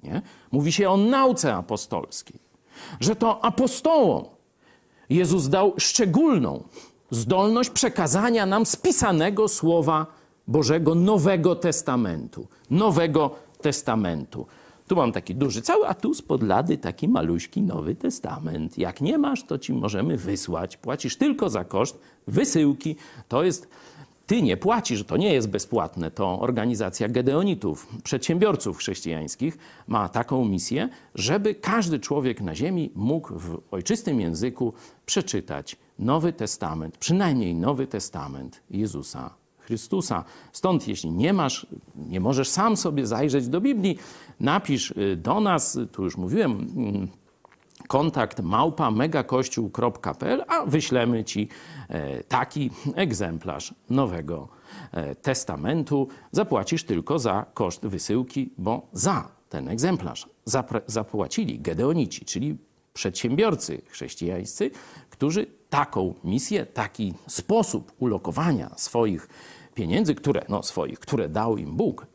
Nie? Mówi się o nauce apostolskiej. Że to apostołom Jezus dał szczególną zdolność przekazania nam spisanego Słowa Bożego Nowego Testamentu. Nowego Testamentu. Tu mam taki duży cały, a tu spod lady taki maluśki Nowy Testament. Jak nie masz, to ci możemy wysłać. Płacisz tylko za koszt wysyłki. To jest ty nie płacisz, to nie jest bezpłatne. To organizacja Gedeonitów, przedsiębiorców chrześcijańskich, ma taką misję, żeby każdy człowiek na ziemi mógł w ojczystym języku przeczytać Nowy Testament, przynajmniej Nowy Testament Jezusa Chrystusa. Stąd, jeśli nie masz, nie możesz sam sobie zajrzeć do Biblii, napisz y, do nas, tu już mówiłem, mm, kontakt małpa megakościół.pl, a wyślemy Ci e, taki egzemplarz Nowego e, Testamentu. Zapłacisz tylko za koszt wysyłki, bo za ten egzemplarz zapłacili Gedeonici, czyli przedsiębiorcy chrześcijańscy, którzy taką misję, taki sposób ulokowania swoich pieniędzy, które, no swoich, które dał im Bóg,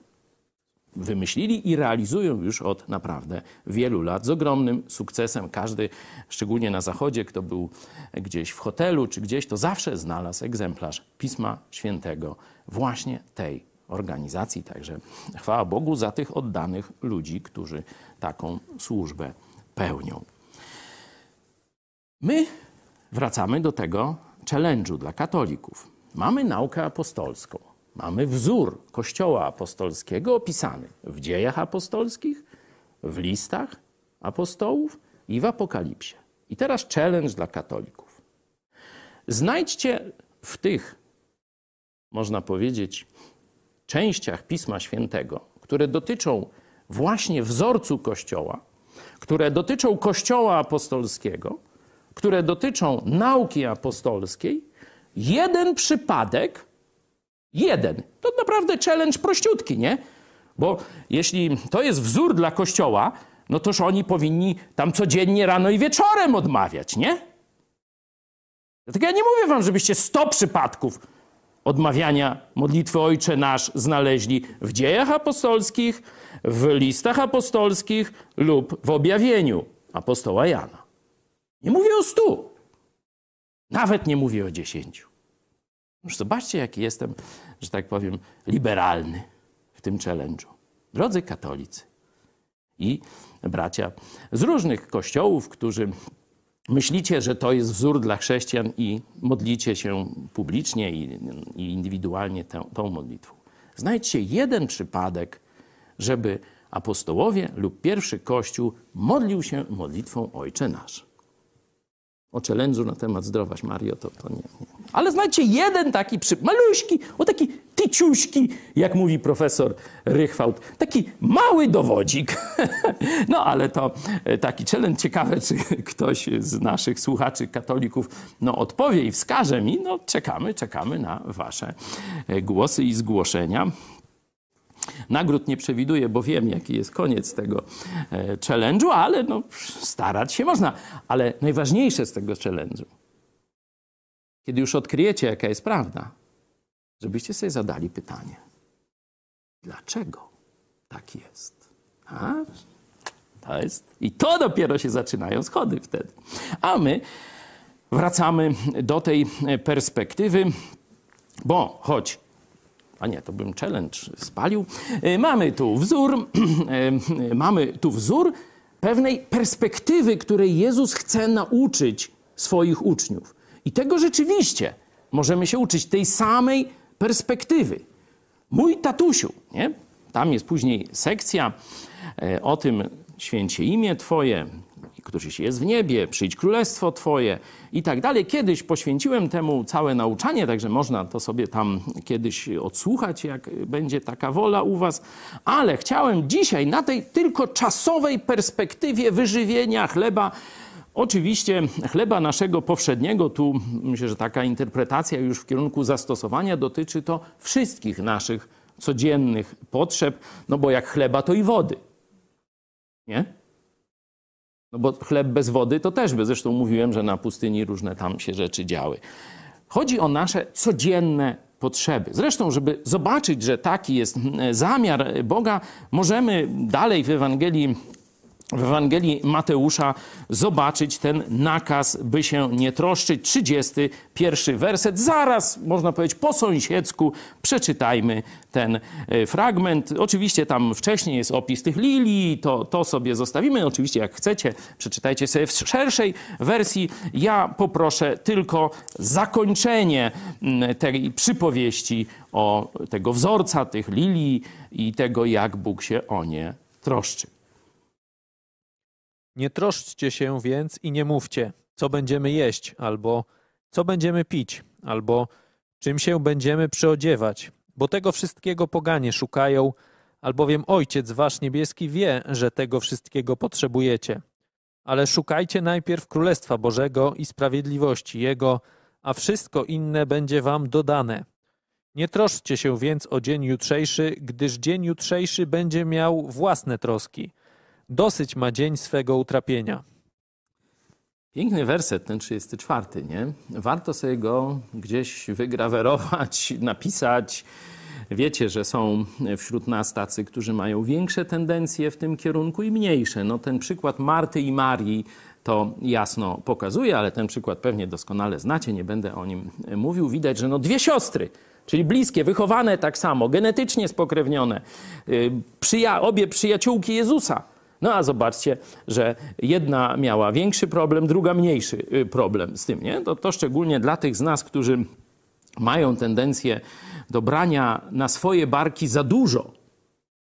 wymyślili i realizują już od naprawdę wielu lat z ogromnym sukcesem. Każdy, szczególnie na zachodzie, kto był gdzieś w hotelu czy gdzieś, to zawsze znalazł egzemplarz Pisma Świętego właśnie tej organizacji. Także chwała Bogu za tych oddanych ludzi, którzy taką służbę pełnią. My wracamy do tego challenge'u dla katolików. Mamy naukę apostolską. Mamy wzór Kościoła apostolskiego opisany w dziejach apostolskich, w listach apostołów i w Apokalipsie. I teraz challenge dla katolików. Znajdźcie w tych, można powiedzieć, częściach Pisma Świętego, które dotyczą właśnie wzorcu Kościoła, które dotyczą Kościoła apostolskiego, które dotyczą nauki apostolskiej, jeden przypadek, jeden, to naprawdę challenge prościutki, nie? Bo jeśli to jest wzór dla Kościoła, no toż oni powinni tam codziennie rano i wieczorem odmawiać, nie? Dlatego ja nie mówię wam, żebyście sto przypadków odmawiania modlitwy Ojcze Nasz znaleźli w dziejach apostolskich, w listach apostolskich lub w objawieniu apostoła Jana. Nie mówię o stu. Nawet nie mówię o dziesięciu. Już zobaczcie, jaki jestem, że tak powiem, liberalny w tym challenge'u. Drodzy katolicy i bracia z różnych kościołów, którzy myślicie, że to jest wzór dla chrześcijan i modlicie się publicznie i, i indywidualnie tę, tą modlitwą. Znajdźcie jeden przypadek, żeby apostołowie lub pierwszy kościół modlił się modlitwą Ojcze Nasz o challenge'u na temat zdrowaś Mario, to, to nie, nie. Ale znajdźcie jeden taki przy... maluśki, o taki tyciuśki, jak mówi profesor Rychwałt. Taki mały dowodzik. no ale to e, taki challenge. Ciekawe, czy ktoś z naszych słuchaczy katolików no, odpowie i wskaże mi. No czekamy, czekamy na wasze e, głosy i zgłoszenia. Nagród nie przewiduję, bo wiem, jaki jest koniec tego e, challenge'u, ale no, starać się można. Ale najważniejsze z tego challenge'u, kiedy już odkryjecie, jaka jest prawda, żebyście sobie zadali pytanie: dlaczego tak jest? A? To jest. I to dopiero się zaczynają schody wtedy. A my wracamy do tej perspektywy, bo choć a nie, to bym challenge spalił. E, mamy tu wzór, e, mamy tu wzór pewnej perspektywy, której Jezus chce nauczyć swoich uczniów. I tego rzeczywiście możemy się uczyć, tej samej perspektywy. Mój tatusiu, nie? Tam jest później sekcja e, o tym święcie imię Twoje, któryś jest w niebie, przyjdź królestwo Twoje i tak dalej. Kiedyś poświęciłem temu całe nauczanie, także można to sobie tam kiedyś odsłuchać, jak będzie taka wola u Was. Ale chciałem dzisiaj na tej tylko czasowej perspektywie wyżywienia chleba, Oczywiście chleba naszego powszedniego, tu myślę, że taka interpretacja już w kierunku zastosowania dotyczy to wszystkich naszych codziennych potrzeb, no bo jak chleba, to i wody. Nie? No bo chleb bez wody to też by. Zresztą mówiłem, że na pustyni różne tam się rzeczy działy. Chodzi o nasze codzienne potrzeby. Zresztą, żeby zobaczyć, że taki jest zamiar Boga, możemy dalej w Ewangelii w Ewangelii Mateusza zobaczyć ten nakaz, by się nie troszczyć. 31 werset. Zaraz, można powiedzieć, po sąsiedzku przeczytajmy ten e, fragment. Oczywiście tam wcześniej jest opis tych lilii, to, to sobie zostawimy. Oczywiście, jak chcecie, przeczytajcie sobie w szerszej wersji. Ja poproszę tylko zakończenie mm, tej przypowieści o tego wzorca tych lilii i tego, jak Bóg się o nie troszczy. Nie troszczcie się więc i nie mówcie, co będziemy jeść, albo co będziemy pić, albo czym się będziemy przyodziewać, bo tego wszystkiego poganie szukają, albowiem Ojciec Wasz Niebieski wie, że tego wszystkiego potrzebujecie. Ale szukajcie najpierw Królestwa Bożego i sprawiedliwości Jego, a wszystko inne będzie Wam dodane. Nie troszczcie się więc o dzień jutrzejszy, gdyż dzień jutrzejszy będzie miał własne troski – Dosyć ma dzień swego utrapienia. Piękny werset, ten 34, nie? Warto sobie go gdzieś wygrawerować, napisać, Wiecie, że są wśród nas tacy, którzy mają większe tendencje w tym kierunku i mniejsze. No, ten przykład Marty i Marii to jasno pokazuje, ale ten przykład pewnie doskonale znacie, nie będę o nim mówił. Widać, że no dwie siostry, czyli bliskie, wychowane tak samo, genetycznie spokrewnione, y, przyja obie przyjaciółki Jezusa. No a zobaczcie, że jedna miała większy problem, druga mniejszy y, problem z tym. Nie? To, to szczególnie dla tych z nas, którzy mają tendencję do brania na swoje barki za dużo.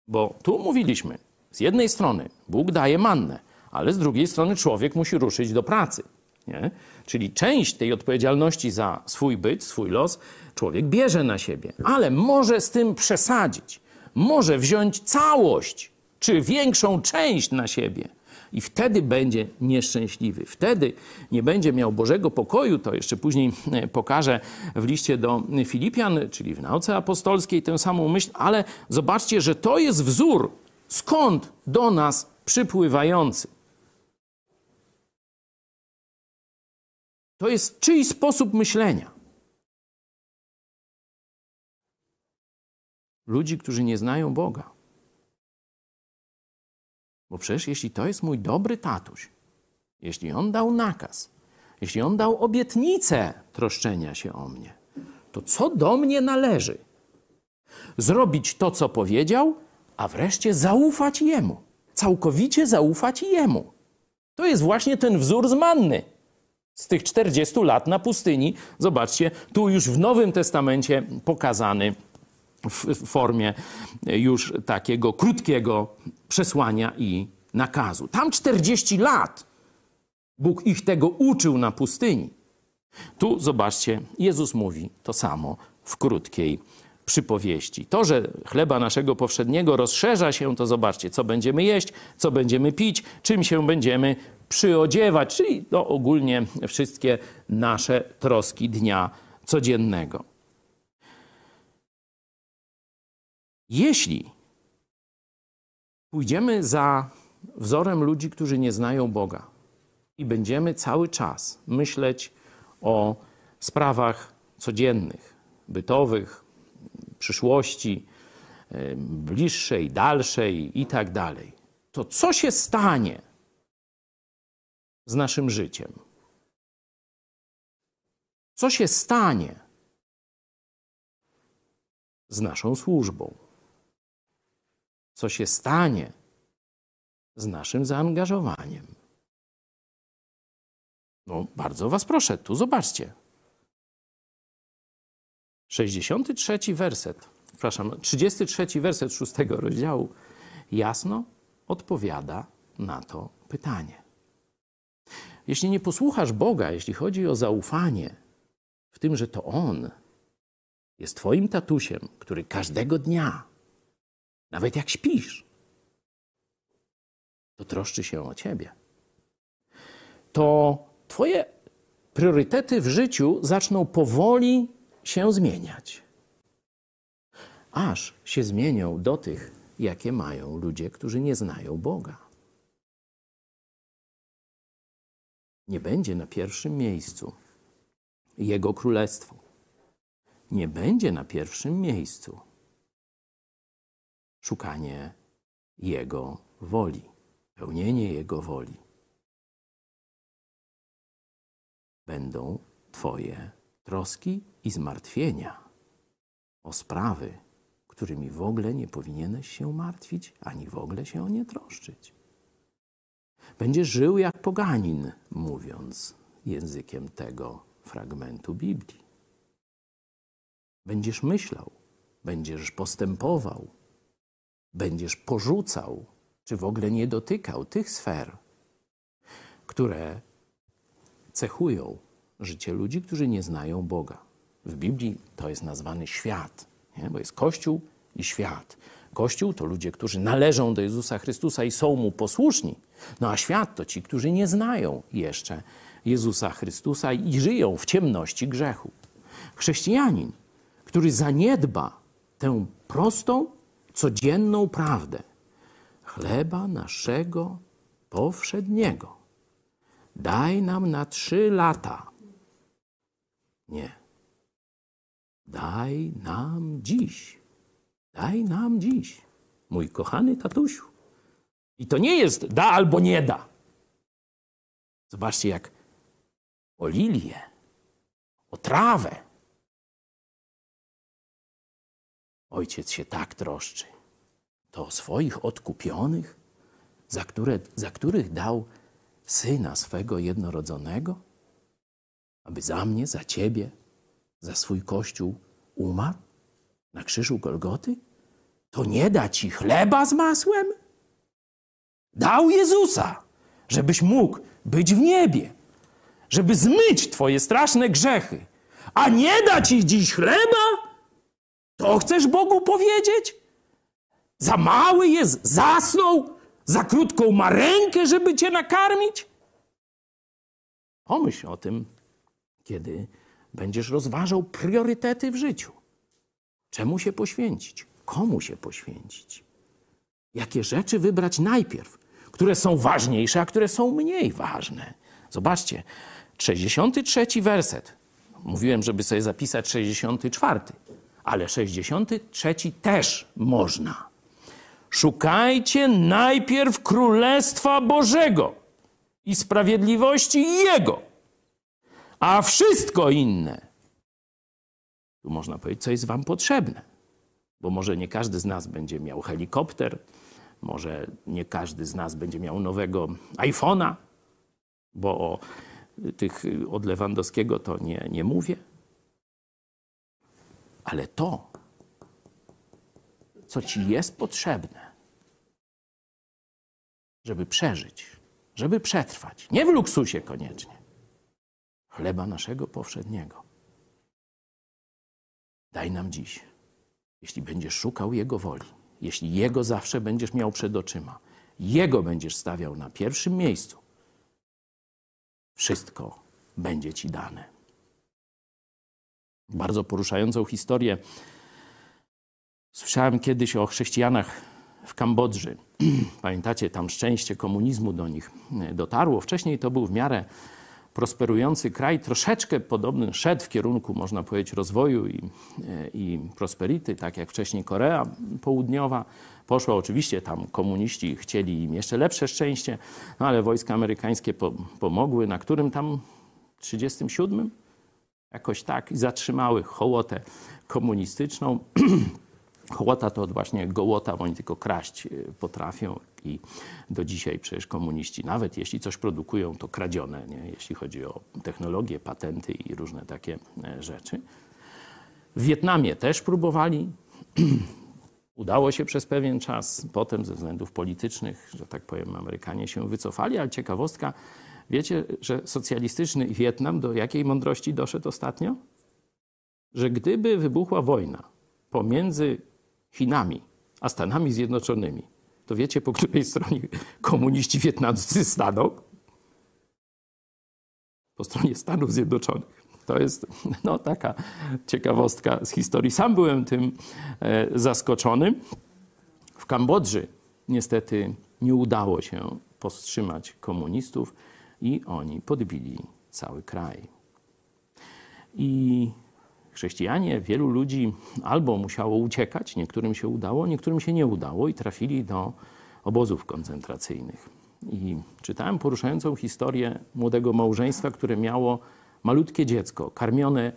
Bo tu mówiliśmy, z jednej strony Bóg daje mannę, ale z drugiej strony człowiek musi ruszyć do pracy. Nie? Czyli część tej odpowiedzialności za swój byt, swój los, człowiek bierze na siebie, ale może z tym przesadzić, może wziąć całość czy większą część na siebie. I wtedy będzie nieszczęśliwy. Wtedy nie będzie miał Bożego pokoju. To jeszcze później e, pokażę w liście do Filipian, czyli w nauce apostolskiej, tę samą myśl. Ale zobaczcie, że to jest wzór, skąd do nas przypływający. To jest czyjś sposób myślenia. Ludzi, którzy nie znają Boga. Bo przecież jeśli to jest mój dobry tatuś, jeśli on dał nakaz, jeśli on dał obietnicę troszczenia się o mnie, to co do mnie należy? Zrobić to, co powiedział, a wreszcie zaufać jemu. Całkowicie zaufać jemu. To jest właśnie ten wzór z manny. Z tych 40 lat na pustyni, zobaczcie, tu już w Nowym Testamencie pokazany w formie już takiego krótkiego przesłania i nakazu. Tam 40 lat Bóg ich tego uczył na pustyni. Tu zobaczcie, Jezus mówi to samo w krótkiej przypowieści. To, że chleba naszego powszedniego rozszerza się, to zobaczcie, co będziemy jeść, co będziemy pić, czym się będziemy przyodziewać, czyli to ogólnie wszystkie nasze troski dnia codziennego. Jeśli pójdziemy za wzorem ludzi, którzy nie znają Boga i będziemy cały czas myśleć o sprawach codziennych, bytowych, przyszłości, bliższej, dalszej i tak dalej, to co się stanie z naszym życiem? Co się stanie z naszą służbą? Co się stanie z naszym zaangażowaniem. No, bardzo Was proszę, tu zobaczcie. 63 werset, przepraszam, 33 werset 6 rozdziału jasno odpowiada na to pytanie. Jeśli nie posłuchasz Boga, jeśli chodzi o zaufanie w tym, że to On jest Twoim tatusiem, który każdego dnia nawet jak śpisz, to troszczy się o ciebie. To twoje priorytety w życiu zaczną powoli się zmieniać. Aż się zmienią do tych, jakie mają ludzie, którzy nie znają Boga. Nie będzie na pierwszym miejscu Jego królestwo. Nie będzie na pierwszym miejscu szukanie Jego woli, pełnienie Jego woli. Będą Twoje troski i zmartwienia o sprawy, którymi w ogóle nie powinieneś się martwić, ani w ogóle się o nie troszczyć. Będziesz żył jak poganin, mówiąc językiem tego fragmentu Biblii. Będziesz myślał, będziesz postępował, będziesz porzucał, czy w ogóle nie dotykał tych sfer, które cechują życie ludzi, którzy nie znają Boga. W Biblii to jest nazwany świat, nie? bo jest Kościół i świat. Kościół to ludzie, którzy należą do Jezusa Chrystusa i są mu posłuszni, no a świat to ci, którzy nie znają jeszcze Jezusa Chrystusa i żyją w ciemności grzechu. Chrześcijanin, który zaniedba tę prostą, codzienną prawdę. Chleba naszego powszedniego. Daj nam na trzy lata. Nie. Daj nam dziś Daj nam dziś, mój kochany tatusiu. I to nie jest da albo nie da. Zobaczcie, jak o lilię, o trawę. Ojciec się tak troszczy. To o swoich odkupionych, za, które, za których dał syna swego jednorodzonego, aby za mnie, za ciebie, za swój kościół umarł na krzyżu Golgoty? To nie da ci chleba z masłem? Dał Jezusa, żebyś mógł być w niebie, żeby zmyć twoje straszne grzechy. A nie da ci dziś chleba? To chcesz Bogu powiedzieć? Za mały jest, zasnął, za krótką ma rękę, żeby cię nakarmić? Pomyśl o tym, kiedy będziesz rozważał priorytety w życiu. Czemu się poświęcić? Komu się poświęcić? Jakie rzeczy wybrać najpierw, które są ważniejsze, a które są mniej ważne? Zobaczcie, 63 werset. Mówiłem, żeby sobie zapisać 64, ale 63 też można. Szukajcie najpierw Królestwa Bożego i sprawiedliwości Jego, a wszystko inne. Tu można powiedzieć, co jest Wam potrzebne, bo może nie każdy z nas będzie miał helikopter, może nie każdy z nas będzie miał nowego iPhone'a, bo o tych od Lewandowskiego to nie, nie mówię. Ale to, co ci jest potrzebne, żeby przeżyć, żeby przetrwać, nie w luksusie koniecznie, chleba naszego powszedniego. Daj nam dziś, jeśli będziesz szukał Jego woli, jeśli Jego zawsze będziesz miał przed oczyma, Jego będziesz stawiał na pierwszym miejscu, wszystko będzie ci dane. Bardzo poruszającą historię słyszałem kiedyś o chrześcijanach w Kambodży. Pamiętacie, tam szczęście komunizmu do nich dotarło. Wcześniej to był w miarę prosperujący kraj, troszeczkę podobny, szedł w kierunku, można powiedzieć, rozwoju i, i prosperity, tak jak wcześniej Korea Południowa poszła. Oczywiście tam komuniści chcieli im jeszcze lepsze szczęście, no ale wojska amerykańskie po, pomogły, na którym tam 37? Jakoś tak i zatrzymały hołotę komunistyczną. Hołota to właśnie gołota, bo oni tylko kraść y, potrafią i do dzisiaj przecież komuniści, nawet jeśli coś produkują, to kradzione, nie? jeśli chodzi o technologię, patenty i różne takie e, rzeczy. W Wietnamie też próbowali. Udało się przez pewien czas, potem ze względów politycznych, że tak powiem, Amerykanie się wycofali, ale ciekawostka, wiecie, że socjalistyczny Wietnam do jakiej mądrości doszedł ostatnio? Że gdyby wybuchła wojna pomiędzy Chinami a Stanami Zjednoczonymi, to wiecie, po której stronie komuniści wietnamscy staną? Po stronie Stanów Zjednoczonych. To jest no, taka ciekawostka z historii. Sam byłem tym e, zaskoczony. W Kambodży niestety nie udało się powstrzymać komunistów i oni podbili cały kraj. I chrześcijanie, wielu ludzi albo musiało uciekać, niektórym się udało, niektórym się nie udało i trafili do obozów koncentracyjnych. I czytałem poruszającą historię młodego małżeństwa, które miało malutkie dziecko, karmione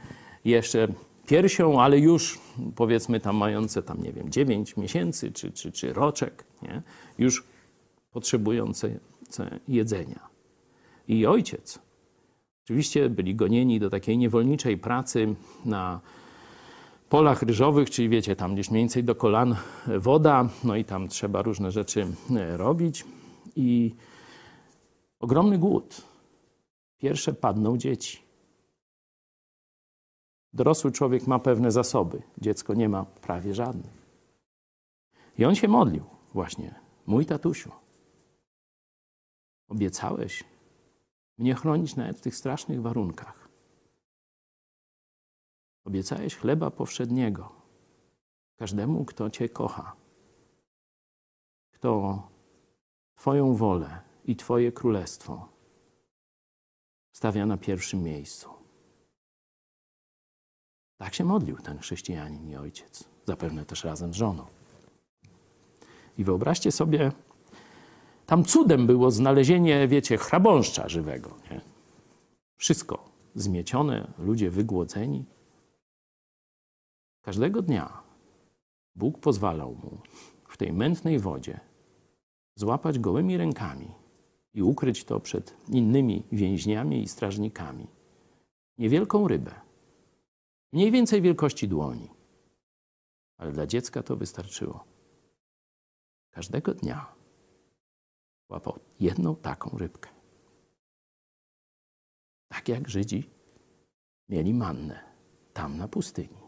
jeszcze piersią, ale już powiedzmy tam mające tam, nie wiem, 9 miesięcy czy, czy, czy roczek, nie? już potrzebujące jedzenia. I ojciec Oczywiście byli gonieni do takiej niewolniczej pracy na polach ryżowych, czyli wiecie, tam gdzieś mniej więcej do kolan woda, no i tam trzeba różne rzeczy e, robić. I ogromny głód. Pierwsze padną dzieci. Dorosły człowiek ma pewne zasoby, dziecko nie ma prawie żadnych. I on się modlił właśnie. Mój tatusiu, obiecałeś, mnie chronić nawet w tych strasznych warunkach. Obiecałeś chleba powszedniego każdemu, kto Cię kocha, kto Twoją wolę i Twoje królestwo stawia na pierwszym miejscu. Tak się modlił ten chrześcijanin i ojciec. zapewne też razem z żoną. I wyobraźcie sobie, tam cudem było znalezienie, wiecie, chrabąszcza żywego. Nie? Wszystko zmiecione, ludzie wygłodzeni. Każdego dnia Bóg pozwalał mu w tej mętnej wodzie złapać gołymi rękami i ukryć to przed innymi więźniami i strażnikami. Niewielką rybę, mniej więcej wielkości dłoni, ale dla dziecka to wystarczyło. Każdego dnia łapał jedną taką rybkę. Tak jak Żydzi mieli mannę tam na pustyni.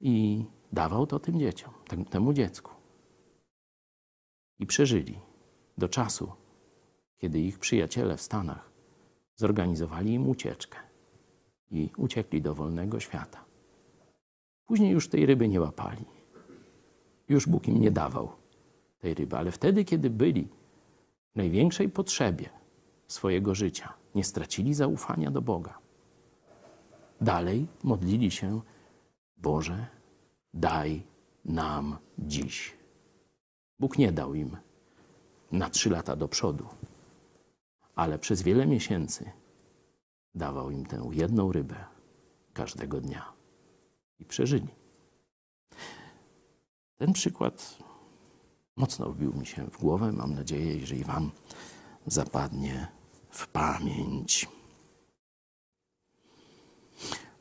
I dawał to tym dzieciom, tem- temu dziecku. I przeżyli do czasu, kiedy ich przyjaciele w Stanach zorganizowali im ucieczkę i uciekli do wolnego świata. Później już tej ryby nie łapali. Już Bóg im nie dawał tej ryby, ale wtedy, kiedy byli w największej potrzebie swojego życia, nie stracili zaufania do Boga. Dalej modlili się: Boże, daj nam dziś. Bóg nie dał im na trzy lata do przodu, ale przez wiele miesięcy dawał im tę jedną rybę każdego dnia i przeżyli. Ten przykład mocno wbił mi się w głowę. Mam nadzieję, że i Wam zapadnie w pamięć.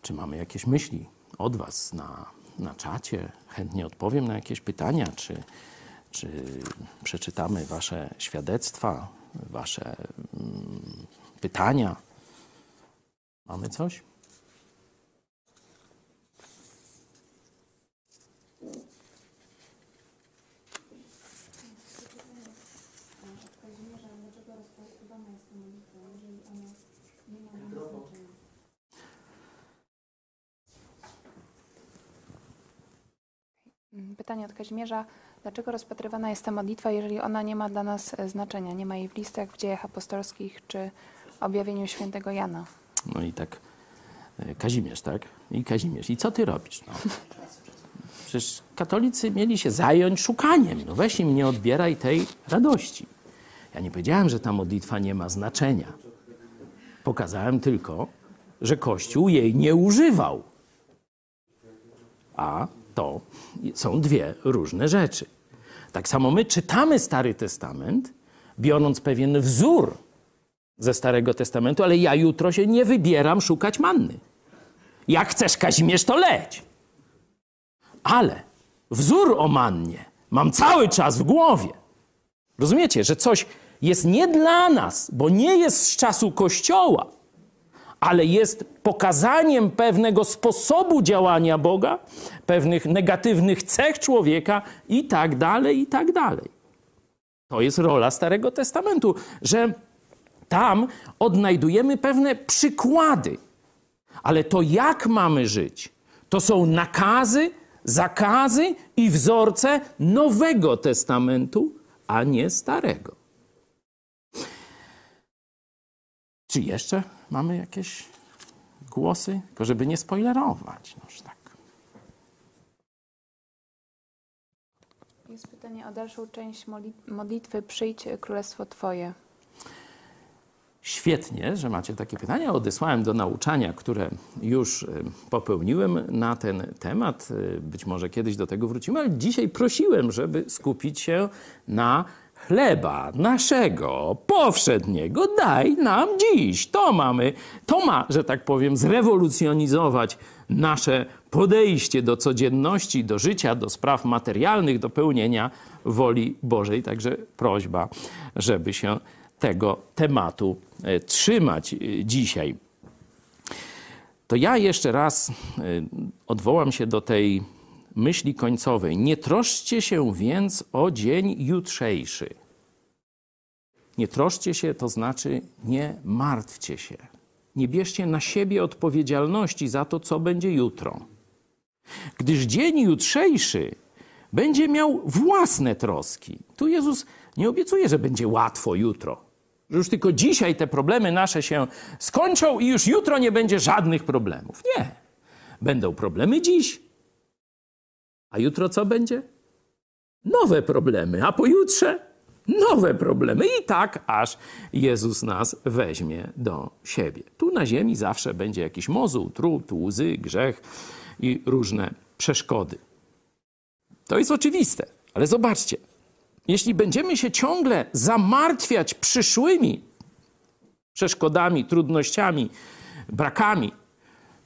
Czy mamy jakieś myśli od Was na, na czacie? Chętnie odpowiem na jakieś pytania, czy, czy przeczytamy Wasze świadectwa, Wasze mm, pytania. Mamy coś? Pytanie od Kazimierza. Dlaczego rozpatrywana jest ta modlitwa, jeżeli ona nie ma dla nas e, znaczenia? Nie ma jej w listach, w dziejach apostolskich czy objawieniu świętego Jana? No i tak e, Kazimierz, tak? I Kazimierz. I co ty robisz? No. Przecież katolicy mieli się zająć szukaniem. No weź im nie odbieraj tej radości. Ja nie powiedziałem, że ta modlitwa nie ma znaczenia. Pokazałem tylko, że Kościół jej nie używał. A to są dwie różne rzeczy. Tak samo my czytamy Stary Testament, biorąc pewien wzór ze Starego Testamentu, ale ja jutro się nie wybieram szukać manny. Jak chcesz, Kazimierz, to leć. Ale wzór o mannie mam cały czas w głowie. Rozumiecie, że coś jest nie dla nas, bo nie jest z czasu Kościoła, ale jest pokazaniem pewnego sposobu działania Boga, pewnych negatywnych cech człowieka i tak dalej, i tak dalej. To jest rola Starego Testamentu, że tam odnajdujemy pewne przykłady. Ale to, jak mamy żyć, to są nakazy, zakazy i wzorce Nowego Testamentu, a nie Starego. Czy jeszcze mamy jakieś głosy? Tylko żeby nie spoilerować. Noż tak. Jest pytanie o dalszą część modli- modlitwy Przyjdź Królestwo Twoje. Świetnie, że macie takie pytania. Odesłałem do nauczania, które już y, popełniłem na ten temat. Y, Być może kiedyś do tego wrócimy, ale dzisiaj prosiłem, żeby skupić się na chleba naszego powszedniego. Daj nam dziś. To mamy, to ma, że tak powiem, zrewolucjonizować nasze podejście do codzienności, do życia, do spraw materialnych, do pełnienia woli Bożej. Także prośba, żeby się tego tematu e, trzymać e, dzisiaj. To ja jeszcze raz e, odwołam się do tej myśli końcowej. Nie troszcie się więc o dzień jutrzejszy. Nie troszcie się, to znaczy nie martwcie się. Nie bierzcie na siebie odpowiedzialności za to, co będzie jutro. Gdyż dzień jutrzejszy będzie miał własne troski. Tu Jezus nie obiecuje, że będzie łatwo jutro. Że już tylko dzisiaj te problemy nasze się skończą i już jutro nie będzie żadnych problemów. Nie. Będą problemy dziś, A jutro co będzie? Nowe problemy, a pojutrze nowe problemy. I tak, aż Jezus nas weźmie do siebie. Tu na ziemi zawsze będzie jakiś mozuł, trud, łzy, grzech i różne przeszkody. To jest oczywiste, ale zobaczcie, jeśli będziemy się ciągle zamartwiać przyszłymi przeszkodami, trudnościami, brakami,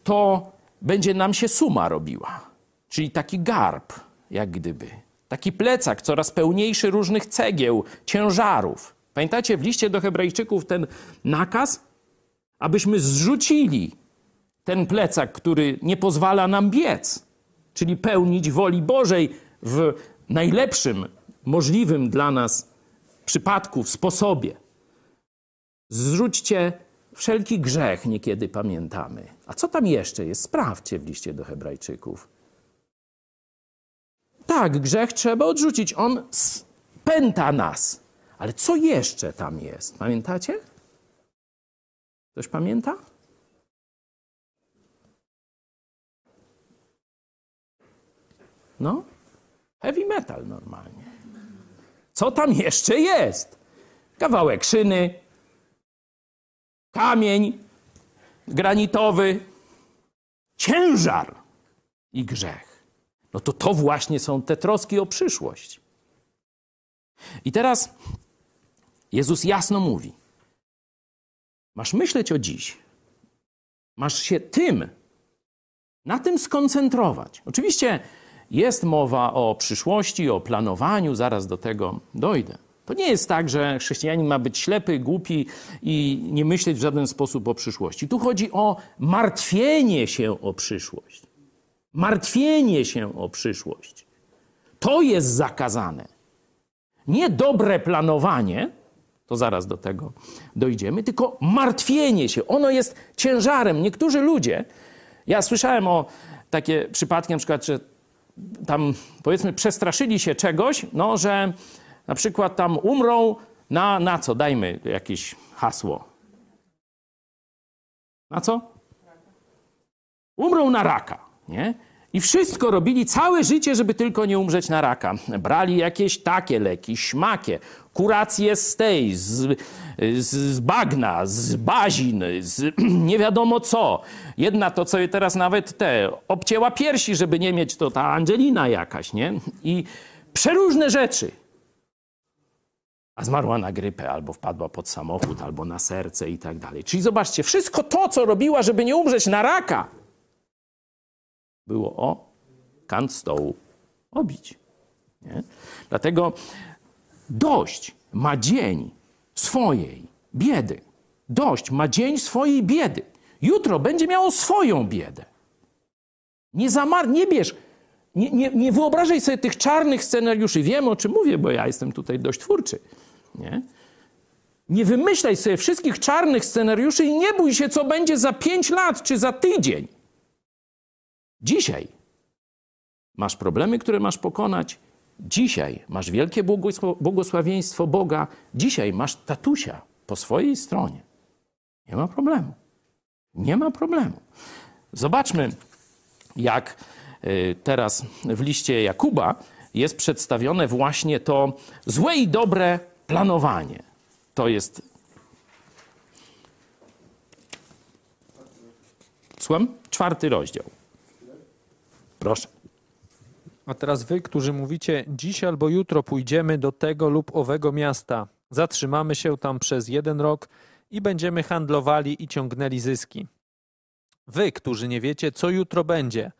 to będzie nam się suma robiła. Czyli taki garb, jak gdyby. Taki plecak coraz pełniejszy różnych cegieł, ciężarów. Pamiętacie w liście do Hebrajczyków ten nakaz? Abyśmy zrzucili ten plecak, który nie pozwala nam biec, czyli pełnić woli Bożej w najlepszym możliwym dla nas przypadku, sposobie. Zrzućcie wszelki grzech, niekiedy pamiętamy. A co tam jeszcze jest? Sprawdźcie w liście do Hebrajczyków. Tak, grzech trzeba odrzucić. On spęta nas. Ale co jeszcze tam jest? Pamiętacie? Ktoś pamięta? No, heavy metal normalnie. Co tam jeszcze jest? Kawałek szyny, kamień granitowy, ciężar i grzech. No to to właśnie są te troski o przyszłość. I teraz Jezus jasno mówi: Masz myśleć o dziś. Masz się tym, na tym skoncentrować. Oczywiście jest mowa o przyszłości, o planowaniu, zaraz do tego dojdę. To nie jest tak, że chrześcijanin ma być ślepy, głupi i nie myśleć w żaden sposób o przyszłości. Tu chodzi o martwienie się o przyszłość. Martwienie się o przyszłość. To jest zakazane. Nie dobre planowanie, to zaraz do tego dojdziemy, tylko martwienie się. Ono jest ciężarem. Niektórzy ludzie, ja słyszałem o takie przypadki, na przykład, że tam powiedzmy przestraszyli się czegoś, no, że na przykład tam umrą na, na co? Dajmy jakieś hasło. Na co? Umrą na raka, nie? I wszystko robili całe życie, żeby tylko nie umrzeć na raka. Brali jakieś takie leki, śmakie, kuracje z tej, z, z, bagna, z bazin, z nie wiadomo co. Jedna to sobie teraz nawet te obcięła piersi, żeby nie mieć to ta Angelina jakaś, nie? I przeróżne rzeczy. A zmarła na grypę, albo wpadła pod samochód, albo na serce i tak dalej. Czyli zobaczcie, wszystko to, co robiła, żeby nie umrzeć na raka, było o kant stołu obić. Nie? Dlatego dość ma dzień swojej biedy. Dość ma dzień swojej biedy. Jutro będzie miało swoją biedę. Nie zamar, nie bierz, nie, nie, nie wyobrażaj sobie tych czarnych scenariuszy. Wiem, o czym mówię, bo ja jestem tutaj dość twórczy. Nie? Nie wymyślaj sobie wszystkich czarnych scenariuszy i nie bój się, co będzie za pięć lat czy za tydzień. Dzisiaj masz problemy, które masz pokonać. Dzisiaj masz wielkie błogosławieństwo Boga. Dzisiaj masz tatusia po swojej stronie. Nie ma problemu. Nie ma problemu. Zobaczmy, jak y, teraz w liście Jakuba jest przedstawione właśnie to złe i dobre planowanie. To jest. Słucham? Czwarty rozdział. Proszę. A teraz wy, którzy mówicie, dziś albo jutro pójdziemy do tego lub owego miasta, zatrzymamy się tam przez jeden rok i będziemy handlowali i ciągnęli zyski. Wy, którzy nie wiecie, co jutro będzie,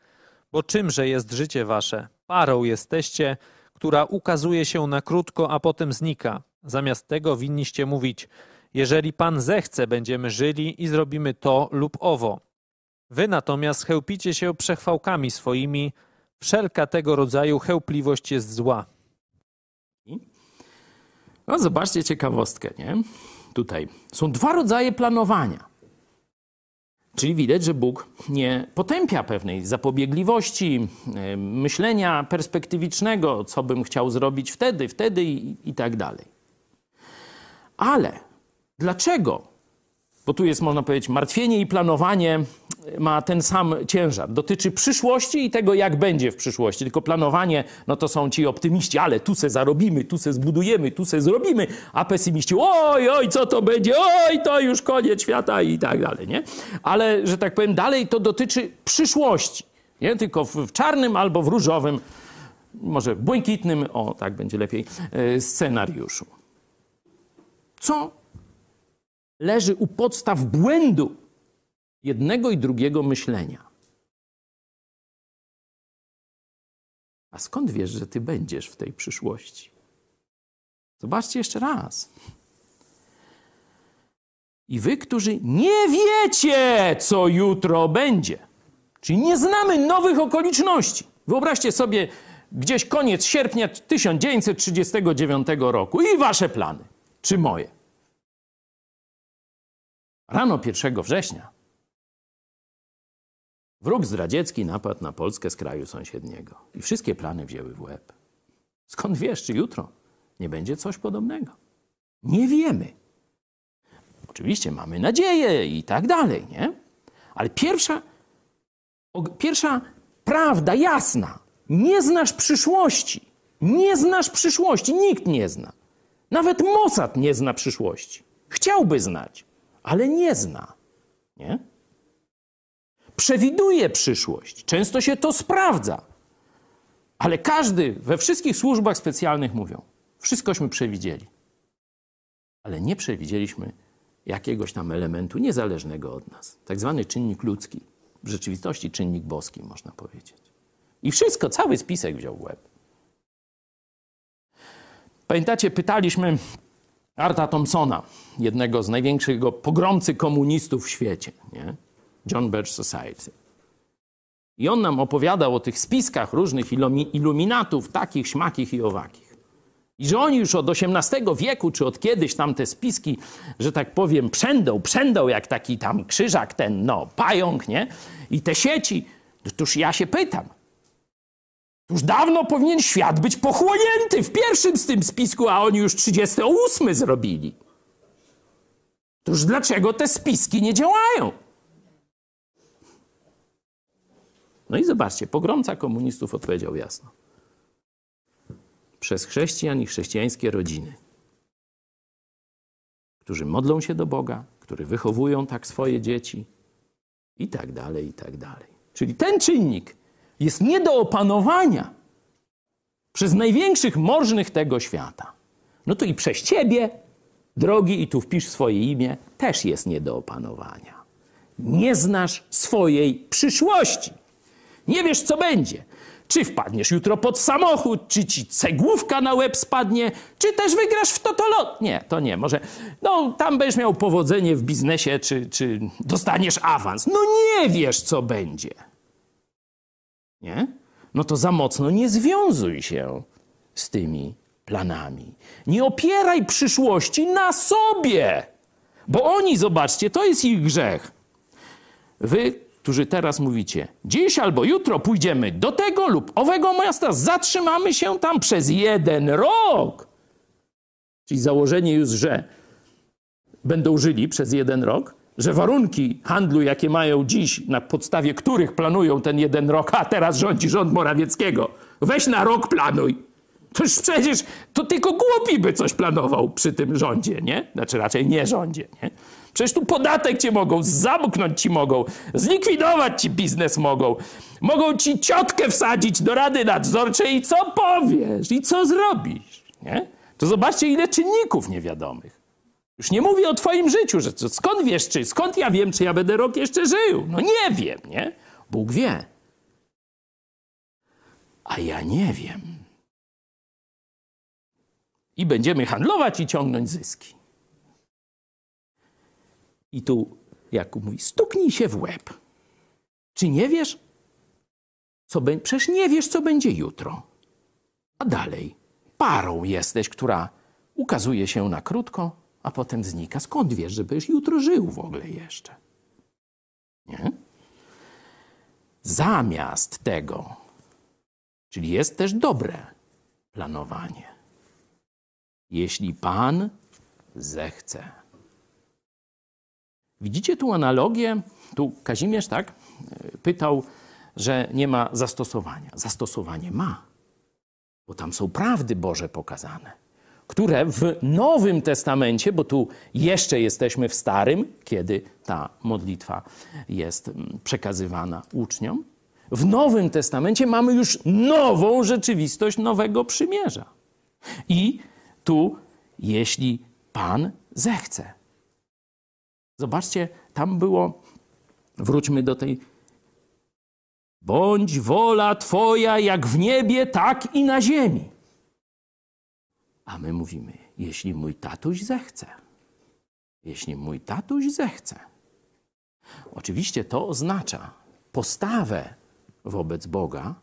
bo czymże jest życie wasze? Parą jesteście, która ukazuje się na krótko, a potem znika. Zamiast tego winniście mówić: Jeżeli Pan zechce, będziemy żyli i zrobimy to lub owo. Wy natomiast chełpicie się przechwałkami swoimi, wszelka tego rodzaju chełpliwość jest zła. No, zobaczcie ciekawostkę, nie? Tutaj są dwa rodzaje planowania. Czyli widać, że Bóg nie potępia pewnej zapobiegliwości, e, myślenia perspektywicznego, co bym chciał zrobić wtedy, wtedy i, i tak dalej. Ale dlaczego bo tu jest, można powiedzieć, martwienie i planowanie ma ten sam ciężar. Dotyczy przyszłości i tego, jak będzie w przyszłości. Tylko planowanie, no to są ci optymiści, ale tu se zarobimy, tu se zbudujemy, tu se zrobimy, a pesymiści, oj, oj, co to będzie, oj, to już koniec świata i tak dalej, nie? Ale, że tak powiem, dalej to dotyczy przyszłości, nie? Tylko w, w czarnym albo w różowym, może w błękitnym, o, tak będzie lepiej, e, scenariuszu. Co leży u podstaw błędu jednego i drugiego myślenia. A skąd wiesz, że ty będziesz w tej przyszłości? Zobaczcie jeszcze raz. I wy, którzy nie wiecie, co jutro będzie, czyli nie znamy nowych okoliczności. Wyobraźcie sobie gdzieś koniec sierpnia 1939 roku i wasze plany, czy moje. Rano 1 września wróg zdradziecki napadł na Polskę z kraju sąsiedniego i wszystkie plany wzięły w łeb. Skąd wiesz, czy jutro nie będzie coś podobnego? Nie wiemy. Oczywiście mamy nadzieję i tak dalej, nie? Ale pierwsza, pierwsza prawda jasna. Nie znasz przyszłości. Nie znasz przyszłości. Nikt nie zna. Nawet Mossad nie zna przyszłości. Chciałby znać ale nie zna. Nie? Przewiduje przyszłość. Często się to sprawdza. Ale każdy we wszystkich służbach specjalnych mówią: wszystkośmy przewidzieli. Ale nie przewidzieliśmy jakiegoś tam elementu niezależnego od nas. Tak zwany czynnik ludzki. W rzeczywistości czynnik boski, można powiedzieć. I wszystko, cały spisek wziął w łeb. Pamiętacie, pytaliśmy Arta Thompsona, jednego z największych pogromcy komunistów w świecie, nie? John Birch Society. I on nam opowiadał o tych spiskach różnych iluminatów, takich, śmakich i owakich. I że oni już od XVIII wieku, czy od kiedyś tam te spiski, że tak powiem, przędą, przędą jak taki tam krzyżak, ten, no, pająk, nie? I te sieci, toż ja się pytam, już dawno powinien świat być pochłonięty w pierwszym z tym spisku, a oni już 38 zrobili. Toż dlaczego te spiski nie działają? No i zobaczcie, pogromca komunistów odpowiedział jasno. Przez chrześcijan i chrześcijańskie rodziny, którzy modlą się do Boga, którzy wychowują tak swoje dzieci i tak dalej, i tak dalej. Czyli ten czynnik jest nie do opanowania przez największych możnych tego świata. No to i przez ciebie, drogi, i tu wpisz swoje imię, też jest nie do opanowania. Nie znasz swojej przyszłości. Nie wiesz, co będzie. Czy wpadniesz jutro pod samochód, czy ci cegłówka na łeb spadnie, czy też wygrasz w totolot. Nie, to nie. Może, no, tam będziesz miał powodzenie w biznesie, czy, czy dostaniesz awans. No nie wiesz, co będzie nie? no to za mocno nie związuj się z tymi planami. Nie opieraj przyszłości na sobie, bo oni, zobaczcie, to jest ich grzech. Wy, którzy teraz mówicie, dziś albo jutro pójdziemy do tego lub owego miasta, zatrzymamy się tam przez jeden rok. Czyli założenie już, że będą żyli przez jeden rok, że warunki handlu, jakie mają dziś, na podstawie których planują ten jeden rok, a teraz rządzi rząd Morawieckiego, weź na rok planuj. Toż przecież to tylko głupi by coś planował przy tym rządzie, nie? Znaczy raczej nie rządzie, nie? Przecież tu podatek cię mogą, zamknąć ci mogą, zlikwidować ci biznes mogą, mogą ci ciotkę wsadzić do rady nadzorczej i co powiesz, i co zrobisz, nie? To zobaczcie, ile czynników niewiadomych. Już nie mówię o twoim życiu, że co, skąd wiesz, czy skąd ja wiem, czy ja będę rok jeszcze żył? No nie wiem, nie? Bóg wie. A ja nie wiem. I będziemy handlować i ciągnąć zyski. I tu Jakub mówi, stuknij się w łeb. Czy nie wiesz, co będzie? Przecież nie wiesz, co będzie jutro. A dalej, parą jesteś, która ukazuje się na krótko, a potem znika. Skąd wiesz, że będziesz jutro żył w ogóle jeszcze? Nie? Zamiast tego, czyli jest też dobre planowanie. Jeśli Pan zechce. Widzicie tu analogię? Tu Kazimierz, tak, pytał, że nie ma zastosowania. Zastosowanie ma, bo tam są prawdy Boże pokazane, które w Nowym Testamencie, bo tu jeszcze jesteśmy w Starym, kiedy ta modlitwa jest mm, przekazywana uczniom, w Nowym Testamencie mamy już nową rzeczywistość Nowego Przymierza. I tu, jeśli Pan zechce. Zobaczcie, tam było, wróćmy do tej. Bądź wola Twoja jak w niebie, tak i na ziemi. A my mówimy, jeśli mój tatuś zechce. Jeśli mój tatuś zechce. Oczywiście to oznacza postawę wobec Boga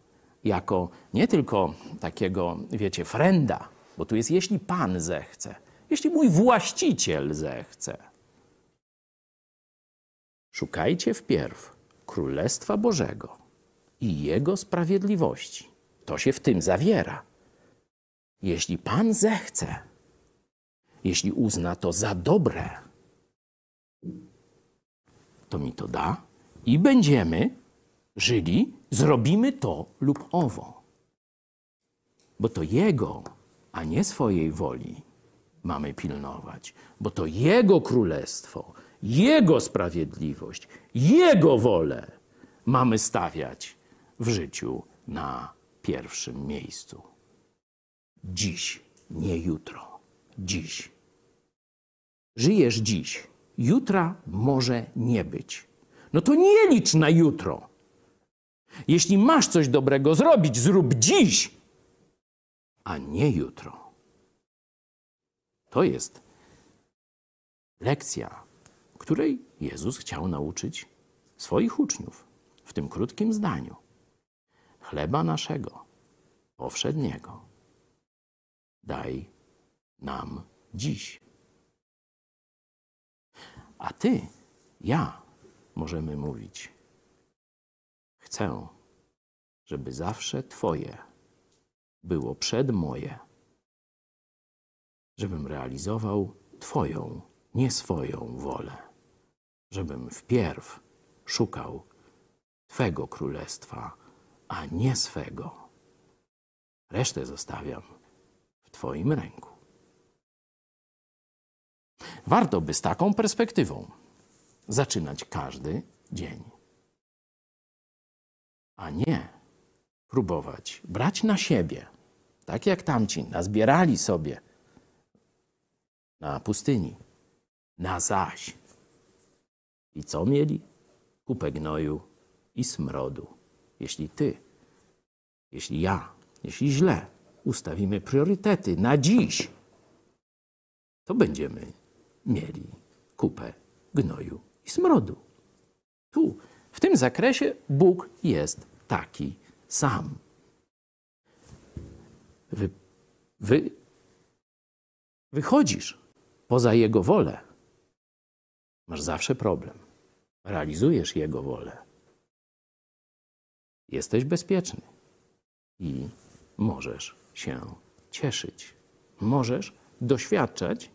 jako nie tylko takiego, wiecie, frenda, bo tu jest jeśli Pan zechce, jeśli mój właściciel zechce. Szukajcie wpierw Królestwa Bożego i Jego sprawiedliwości. To się w tym zawiera. Jeśli Pan zechce, jeśli uzna to za dobre, to mi to da i będziemy żyli, zrobimy to lub owo. Bo to Jego, a nie swojej woli mamy pilnować, bo to Jego królestwo, Jego sprawiedliwość, Jego wolę mamy stawiać w życiu na pierwszym miejscu. Dziś, nie jutro. Dziś. Żyjesz dziś. Jutra może nie być. No to nie licz na jutro. Jeśli masz coś dobrego zrobić, zrób dziś, a nie jutro. To jest lekcja, której Jezus chciał nauczyć swoich uczniów w tym krótkim zdaniu. Chleba naszego powszedniego daj nam dziś. A ty, ja możemy mówić. Chcę, żeby zawsze Twoje było przed moje, żebym realizował Twoją, nie swoją wolę, żebym wpierw szukał Twego królestwa, a nie swego. Resztę zostawiam Twoim ręku. Warto by z taką perspektywą zaczynać każdy dzień, a nie próbować brać na siebie, tak jak tamci nazbierali sobie na pustyni, na zaś. I co mieli? Kupę gnoju i smrodu. Jeśli ty, jeśli ja, jeśli źle ustawimy priorytety na dziś, to będziemy mieli kupę gnoju i smrodu. Tu, w tym zakresie, Bóg jest taki sam. Wy, wy, wychodzisz poza Jego wolę, masz zawsze problem. Realizujesz Jego wolę. Jesteś bezpieczny i możesz się cieszyć. Możesz doświadczać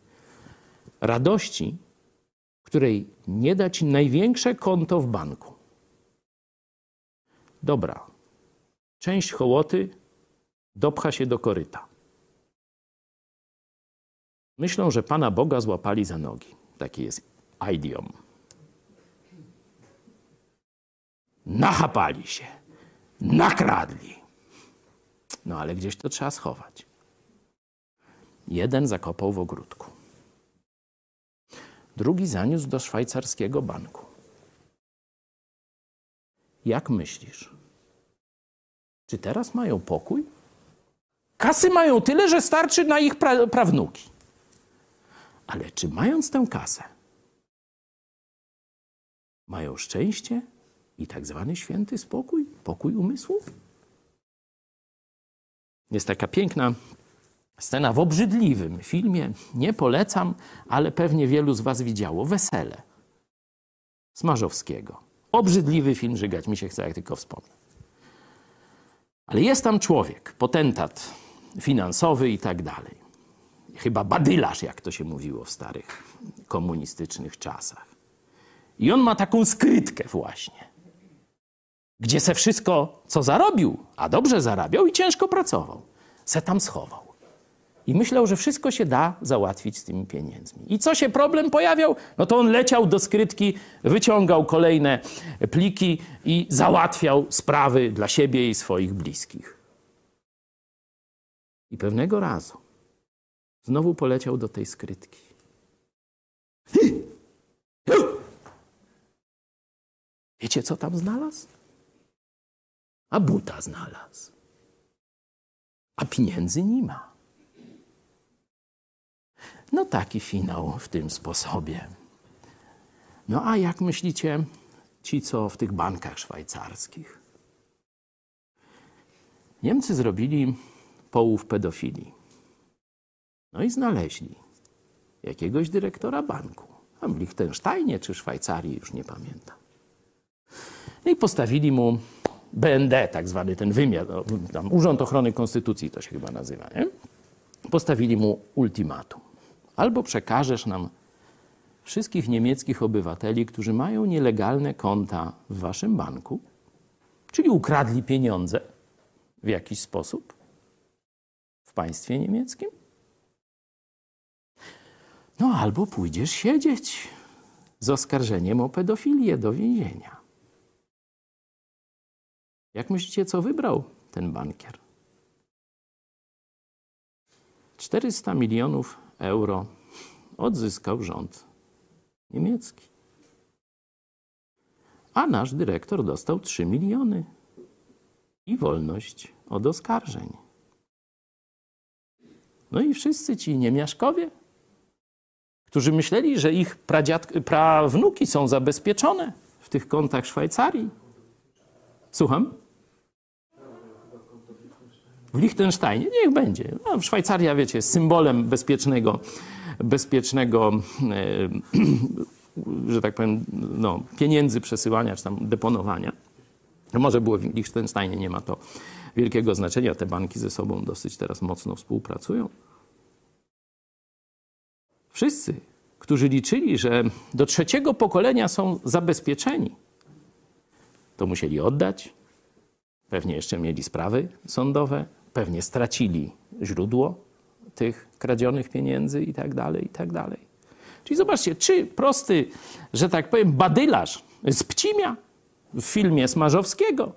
radości, której nie da ci największe konto w banku. Dobra, część hołoty dopcha się do koryta. Myślą, że Pana Boga złapali za nogi. Taki jest idiom. Nachapali się, nakradli. No ale gdzieś to trzeba schować. Jeden zakopał w ogródku. Drugi zaniósł do szwajcarskiego banku. Jak myślisz? Czy teraz mają pokój? Kasy mają tyle, że starczy na ich pra prawnuki. Ale czy mając tę kasę, mają szczęście i tak zwany święty spokój, pokój umysłu? Jest taka piękna scena w obrzydliwym filmie. Nie polecam, ale pewnie wielu z Was widziało. Wesele Smarzowskiego. Obrzydliwy film, żygać mi się chce, jak tylko wspomnę. Ale jest tam człowiek, potentat finansowy i tak dalej. Chyba badylarz, jak to się mówiło w starych komunistycznych czasach. I on ma taką skrytkę właśnie, gdzie se wszystko, co zarobił, a dobrze zarabiał i ciężko pracował, se tam schował. I myślał, że wszystko się da załatwić z tymi pieniędzmi. I co się problem pojawiał? No to on leciał do skrytki, wyciągał kolejne pliki i załatwiał sprawy dla siebie i swoich bliskich. I pewnego razu znowu poleciał do tej skrytki. Wiecie, co tam znalazł? A buta znalazł. A pieniędzy nie ma. No taki finał w tym sposobie. No a jak myślicie, ci co w tych bankach szwajcarskich? Niemcy zrobili połów pedofilii. No i znaleźli jakiegoś dyrektora banku. Tam w Liechtensteinie czy Szwajcarii, już nie pamiętam. No i postawili mu BND, tak zwany ten wymiar, no, tam Urząd Ochrony Konstytucji to się chyba nazywa, nie? Postawili mu ultimatum. Albo przekażesz nam wszystkich niemieckich obywateli, którzy mają nielegalne konta w waszym banku, czyli ukradli pieniądze w jakiś sposób w państwie niemieckim. No albo pójdziesz siedzieć z oskarżeniem o pedofilię do więzienia. Jak myślicie, co wybrał ten bankier? 400 milionów euro odzyskał rząd niemiecki. A nasz dyrektor dostał 3 miliony i wolność od oskarżeń. No i wszyscy ci niemiaszkowie, którzy myśleli, że ich pradziad... prawnuki są zabezpieczone w tych kontach Szwajcarii. Słucham? W Liechtensteinie niech będzie. No, Szwajcaria, wiecie, jest symbolem bezpiecznego, bezpiecznego e, że tak powiem, no, pieniędzy przesyłania czy tam deponowania. Może było w Liechtensteinie, nie ma to wielkiego znaczenia. Te banki ze sobą dosyć teraz mocno współpracują. Wszyscy, którzy liczyli, że do trzeciego pokolenia są zabezpieczeni, to musieli oddać. Pewnie jeszcze mieli sprawy sądowe, pewnie stracili źródło tych kradzionych pieniędzy i tak dalej, i tak dalej. Czyli zobaczcie, czy prosty, że tak powiem, badylarz z Pcimia w filmie Smarzowskiego,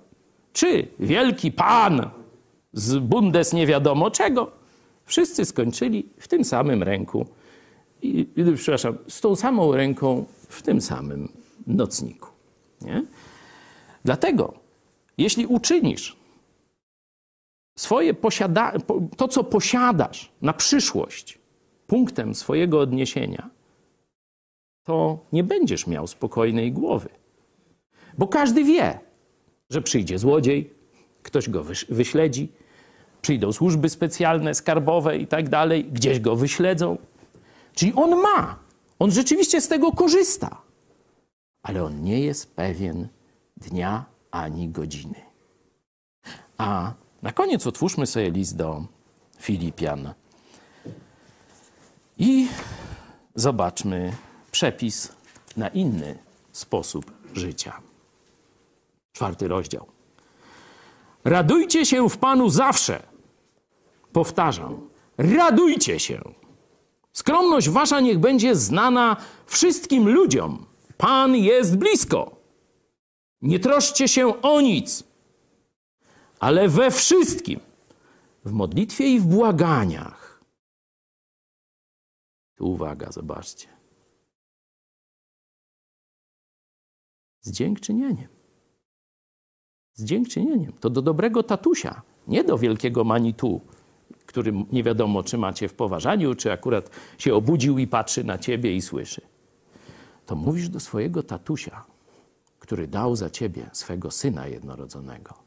czy wielki pan z Bundes nie wiadomo czego, wszyscy skończyli w tym samym ręku, i, przepraszam, z tą samą ręką w tym samym nocniku. Nie? Dlatego, jeśli uczynisz swoje posiada, to, co posiadasz na przyszłość, punktem swojego odniesienia, to nie będziesz miał spokojnej głowy. Bo każdy wie, że przyjdzie złodziej, ktoś go wyśledzi, przyjdą służby specjalne, skarbowe i tak dalej, gdzieś go wyśledzą. Czyli on ma, on rzeczywiście z tego korzysta, ale on nie jest pewien dnia ani godziny. A na koniec otwórzmy sobie list do Filipian i zobaczmy przepis na inny sposób życia. Czwarty rozdział. Radujcie się w Panu zawsze. Powtarzam, radujcie się. Skromność wasza niech będzie znana wszystkim ludziom. Pan jest blisko. Nie troszcie się o nic, ale we wszystkim, w modlitwie i w błaganiach. Uwaga, zobaczcie. Z dziękczynieniem. Z dziękczynieniem. To do dobrego tatusia, nie do wielkiego manitu, który nie wiadomo, czy macie w poważaniu, czy akurat się obudził i patrzy na ciebie i słyszy. To mówisz do swojego tatusia, który dał za ciebie swego syna jednorodzonego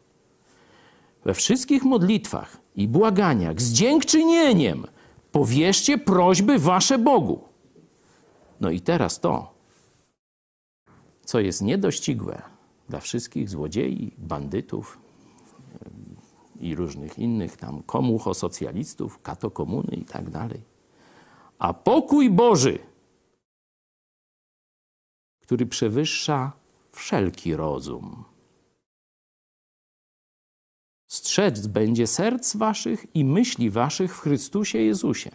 we wszystkich modlitwach i błaganiach z dziękczynieniem powierzcie prośby wasze Bogu. No i teraz to, co jest niedościgłe dla wszystkich złodziei, bandytów i różnych innych tam komucho, socjalistów, katokomuny i tak dalej. A pokój Boży, który przewyższa wszelki rozum. Strzec będzie serc waszych i myśli waszych w Chrystusie Jezusie.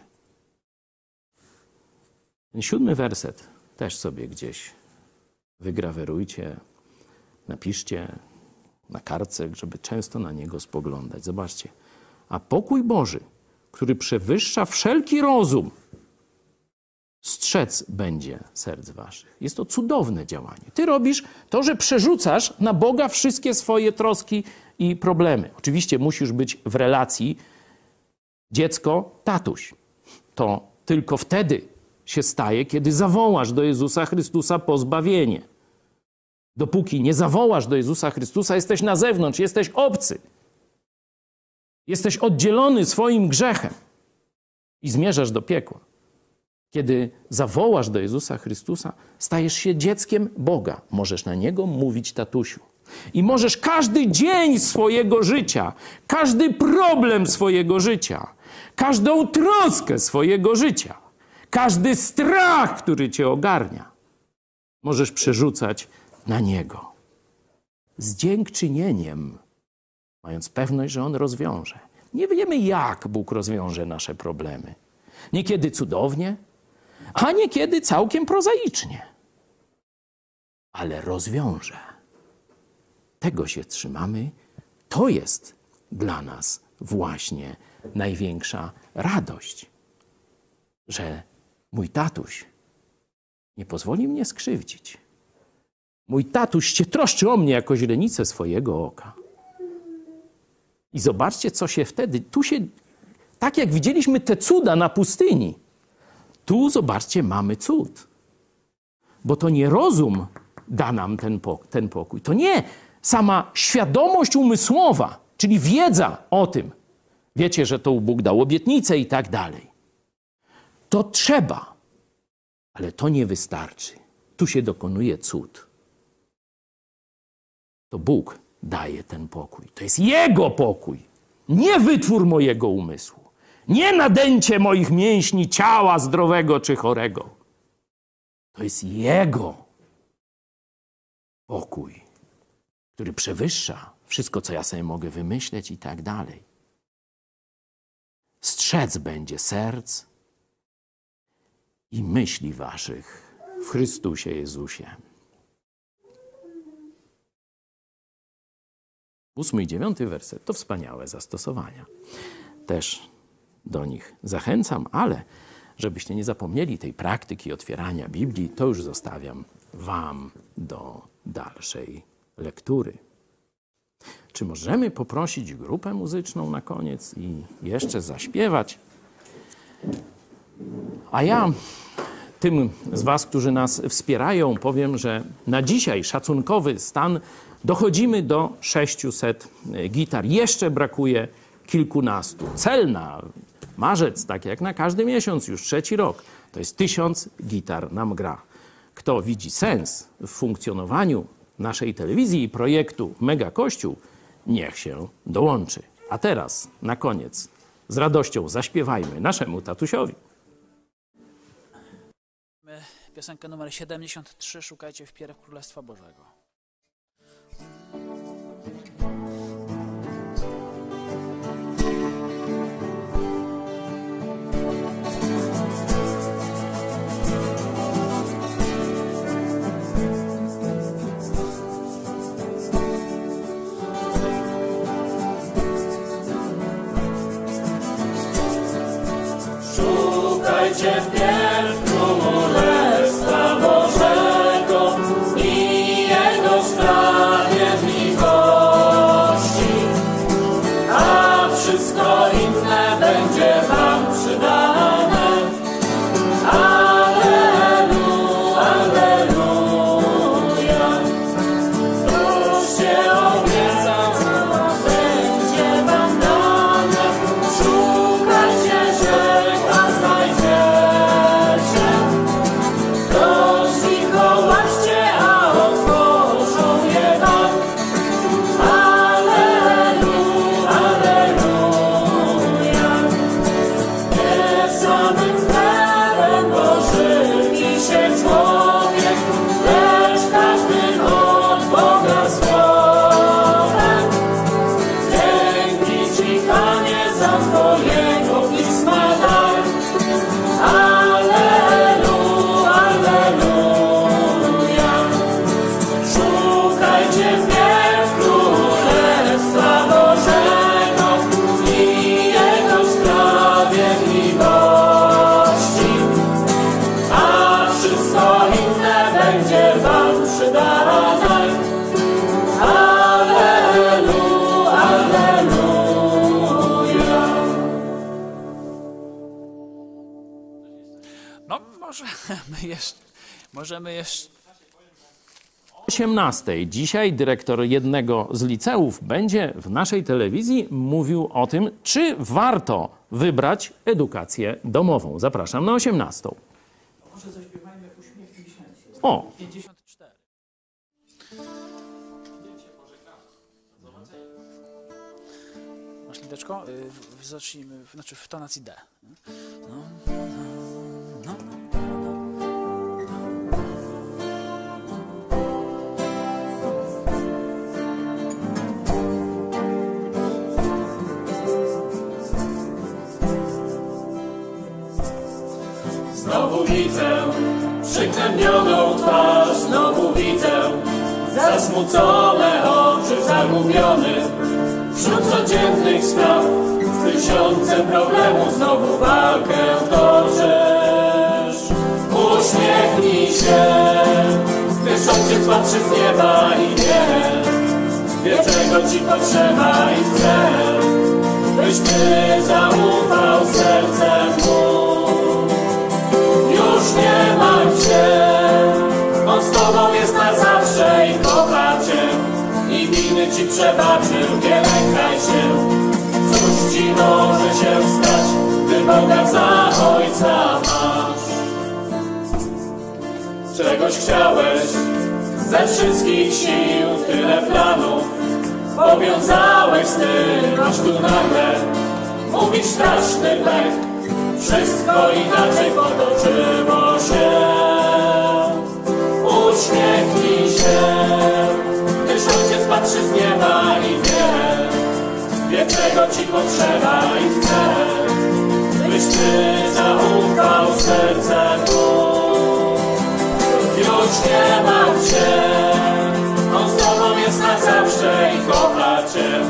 Ten siódmy werset też sobie gdzieś wygrawerujcie, napiszcie na kartce, żeby często na niego spoglądać. Zobaczcie. A pokój Boży, który przewyższa wszelki rozum, strzec będzie serc waszych. Jest to cudowne działanie. Ty robisz to, że przerzucasz na Boga wszystkie swoje troski i problemy. Oczywiście musisz być w relacji dziecko, tatuś. To tylko wtedy się staje, kiedy zawołasz do Jezusa Chrystusa po zbawienie. Dopóki nie zawołasz do Jezusa Chrystusa, jesteś na zewnątrz, jesteś obcy. Jesteś oddzielony swoim grzechem i zmierzasz do piekła. Kiedy zawołasz do Jezusa Chrystusa, stajesz się dzieckiem Boga. Możesz na Niego mówić tatusiu. I możesz każdy dzień swojego życia, każdy problem swojego życia, każdą troskę swojego życia, każdy strach, który cię ogarnia, możesz przerzucać na Niego. Z dziękczynieniem, mając pewność, że On rozwiąże. Nie wiemy, jak Bóg rozwiąże nasze problemy. Niekiedy cudownie, a niekiedy całkiem prozaicznie. Ale rozwiąże. Tego się trzymamy. To jest dla nas właśnie największa radość, że mój tatuś nie pozwoli mnie skrzywdzić. Mój tatuś się troszczy o mnie jako źrenicę swojego oka. I zobaczcie, co się wtedy, tu się, tak jak widzieliśmy te cuda na pustyni, tu zobaczcie, mamy cud. Bo to nie rozum da nam ten, ten pokój. To nie sama świadomość umysłowa, czyli wiedza o tym. Wiecie, że to Bóg dał obietnicę i tak dalej. To trzeba, ale to nie wystarczy. Tu się dokonuje cud. To Bóg daje ten pokój. To jest Jego pokój, nie wytwór mojego umysłu. Nie nadęcie moich mięśni, ciała zdrowego czy chorego. To jest Jego pokój, który przewyższa wszystko, co ja sobie mogę wymyśleć i tak dalej. Strzec będzie serc i myśli waszych w Chrystusie Jezusie. Ósmy i dziewiąty werset to wspaniałe zastosowania. Też do nich zachęcam, ale żebyście nie zapomnieli tej praktyki otwierania Biblii, to już zostawiam Wam do dalszej lektury. Czy możemy poprosić grupę muzyczną na koniec i jeszcze zaśpiewać? A ja tym z Was, którzy nas wspierają, powiem, że na dzisiaj szacunkowy stan dochodzimy do 600 gitar. Jeszcze brakuje kilkunastu. Cel na marzec, tak jak na każdy miesiąc, już trzeci rok, to jest tysiąc gitar nam gra. Kto widzi sens w funkcjonowaniu naszej telewizji i projektu Mega Kościół, niech się dołączy. A teraz, na koniec, z radością zaśpiewajmy naszemu tatusiowi. Piosenkę numer 73, Szukajcie wpierw Królestwa Bożego. Szukajcie możemy jeszcze 18. Dzisiaj dyrektor jednego z liceów będzie w naszej telewizji mówił o tym, czy warto wybrać edukację domową. Zapraszam na 18. O, 54. Masz lideczko? Y, Zacznijmy, w- znaczy w tonacji D. No, no, no. Widzę przygnębioną twarz, znowu widzę zasmucone oczy, zagubiony wśród codziennych spraw. Z tysiącem problemów znowu walkę toczysz. Uśmiechnij się, gdyż ojciec patrzy z nieba i wie, wie czego ci potrzeba i chce, byś ty zaufał sercem mu. Już nie martw się, On z Tobą jest na zawsze i kocha Cię i winy Ci przebaczył, nie lękaj się. Cóż Ci może się stać, gdy Boga za Ojca masz? Czegoś chciałeś ze wszystkich sił, tyle planów powiązałeś z tym, aż tu nagle mówić straszny lek. Wszystko inaczej potoczyło się. Uśmiechnij się, gdyż ojciec patrzy z nieba i wie, wie czego ci potrzeba i chce, byś ty zaufał sercem mu. Już nie martw się, on z tobą jest na zawsze i kocha cię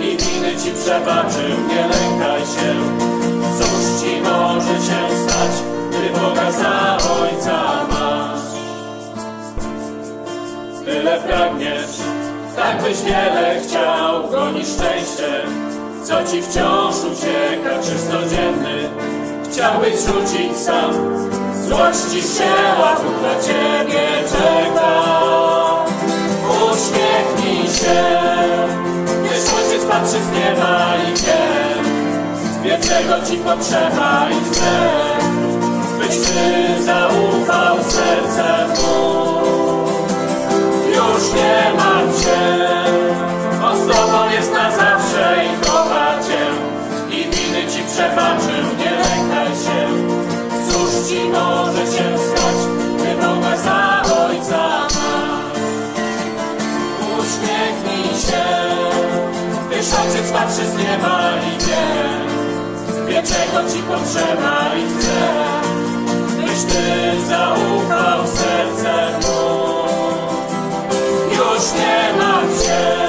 i winy ci przebaczył, nie lękaj się. Cóż ci może się stać, gdy Boga za Ojca masz? Tyle pragniesz, tak byś wiele chciał, gonisz szczęście, co ci wciąż ucieka, czyż codzienny. Chciałbyś rzucić sam, złości się, Bóg na ciebie czeka. Uśmiechnij się, gdyż Ojciec patrzy z nieba i wie, wie czego ci potrzeba i chce, byś ty zaufał sercem mu. Już nie martw się, on z tobą jest na zawsze i kocha cię i winy ci przebaczył, nie lękaj się. Cóż ci może się stać, gdy Boga za Ojca masz? Uśmiechnij się, gdyż Ojciec patrzy z nieba i wie, wie, czego Ci potrzeba i chce, byś Ty zaufał sercem mu. Już nie ma Cię.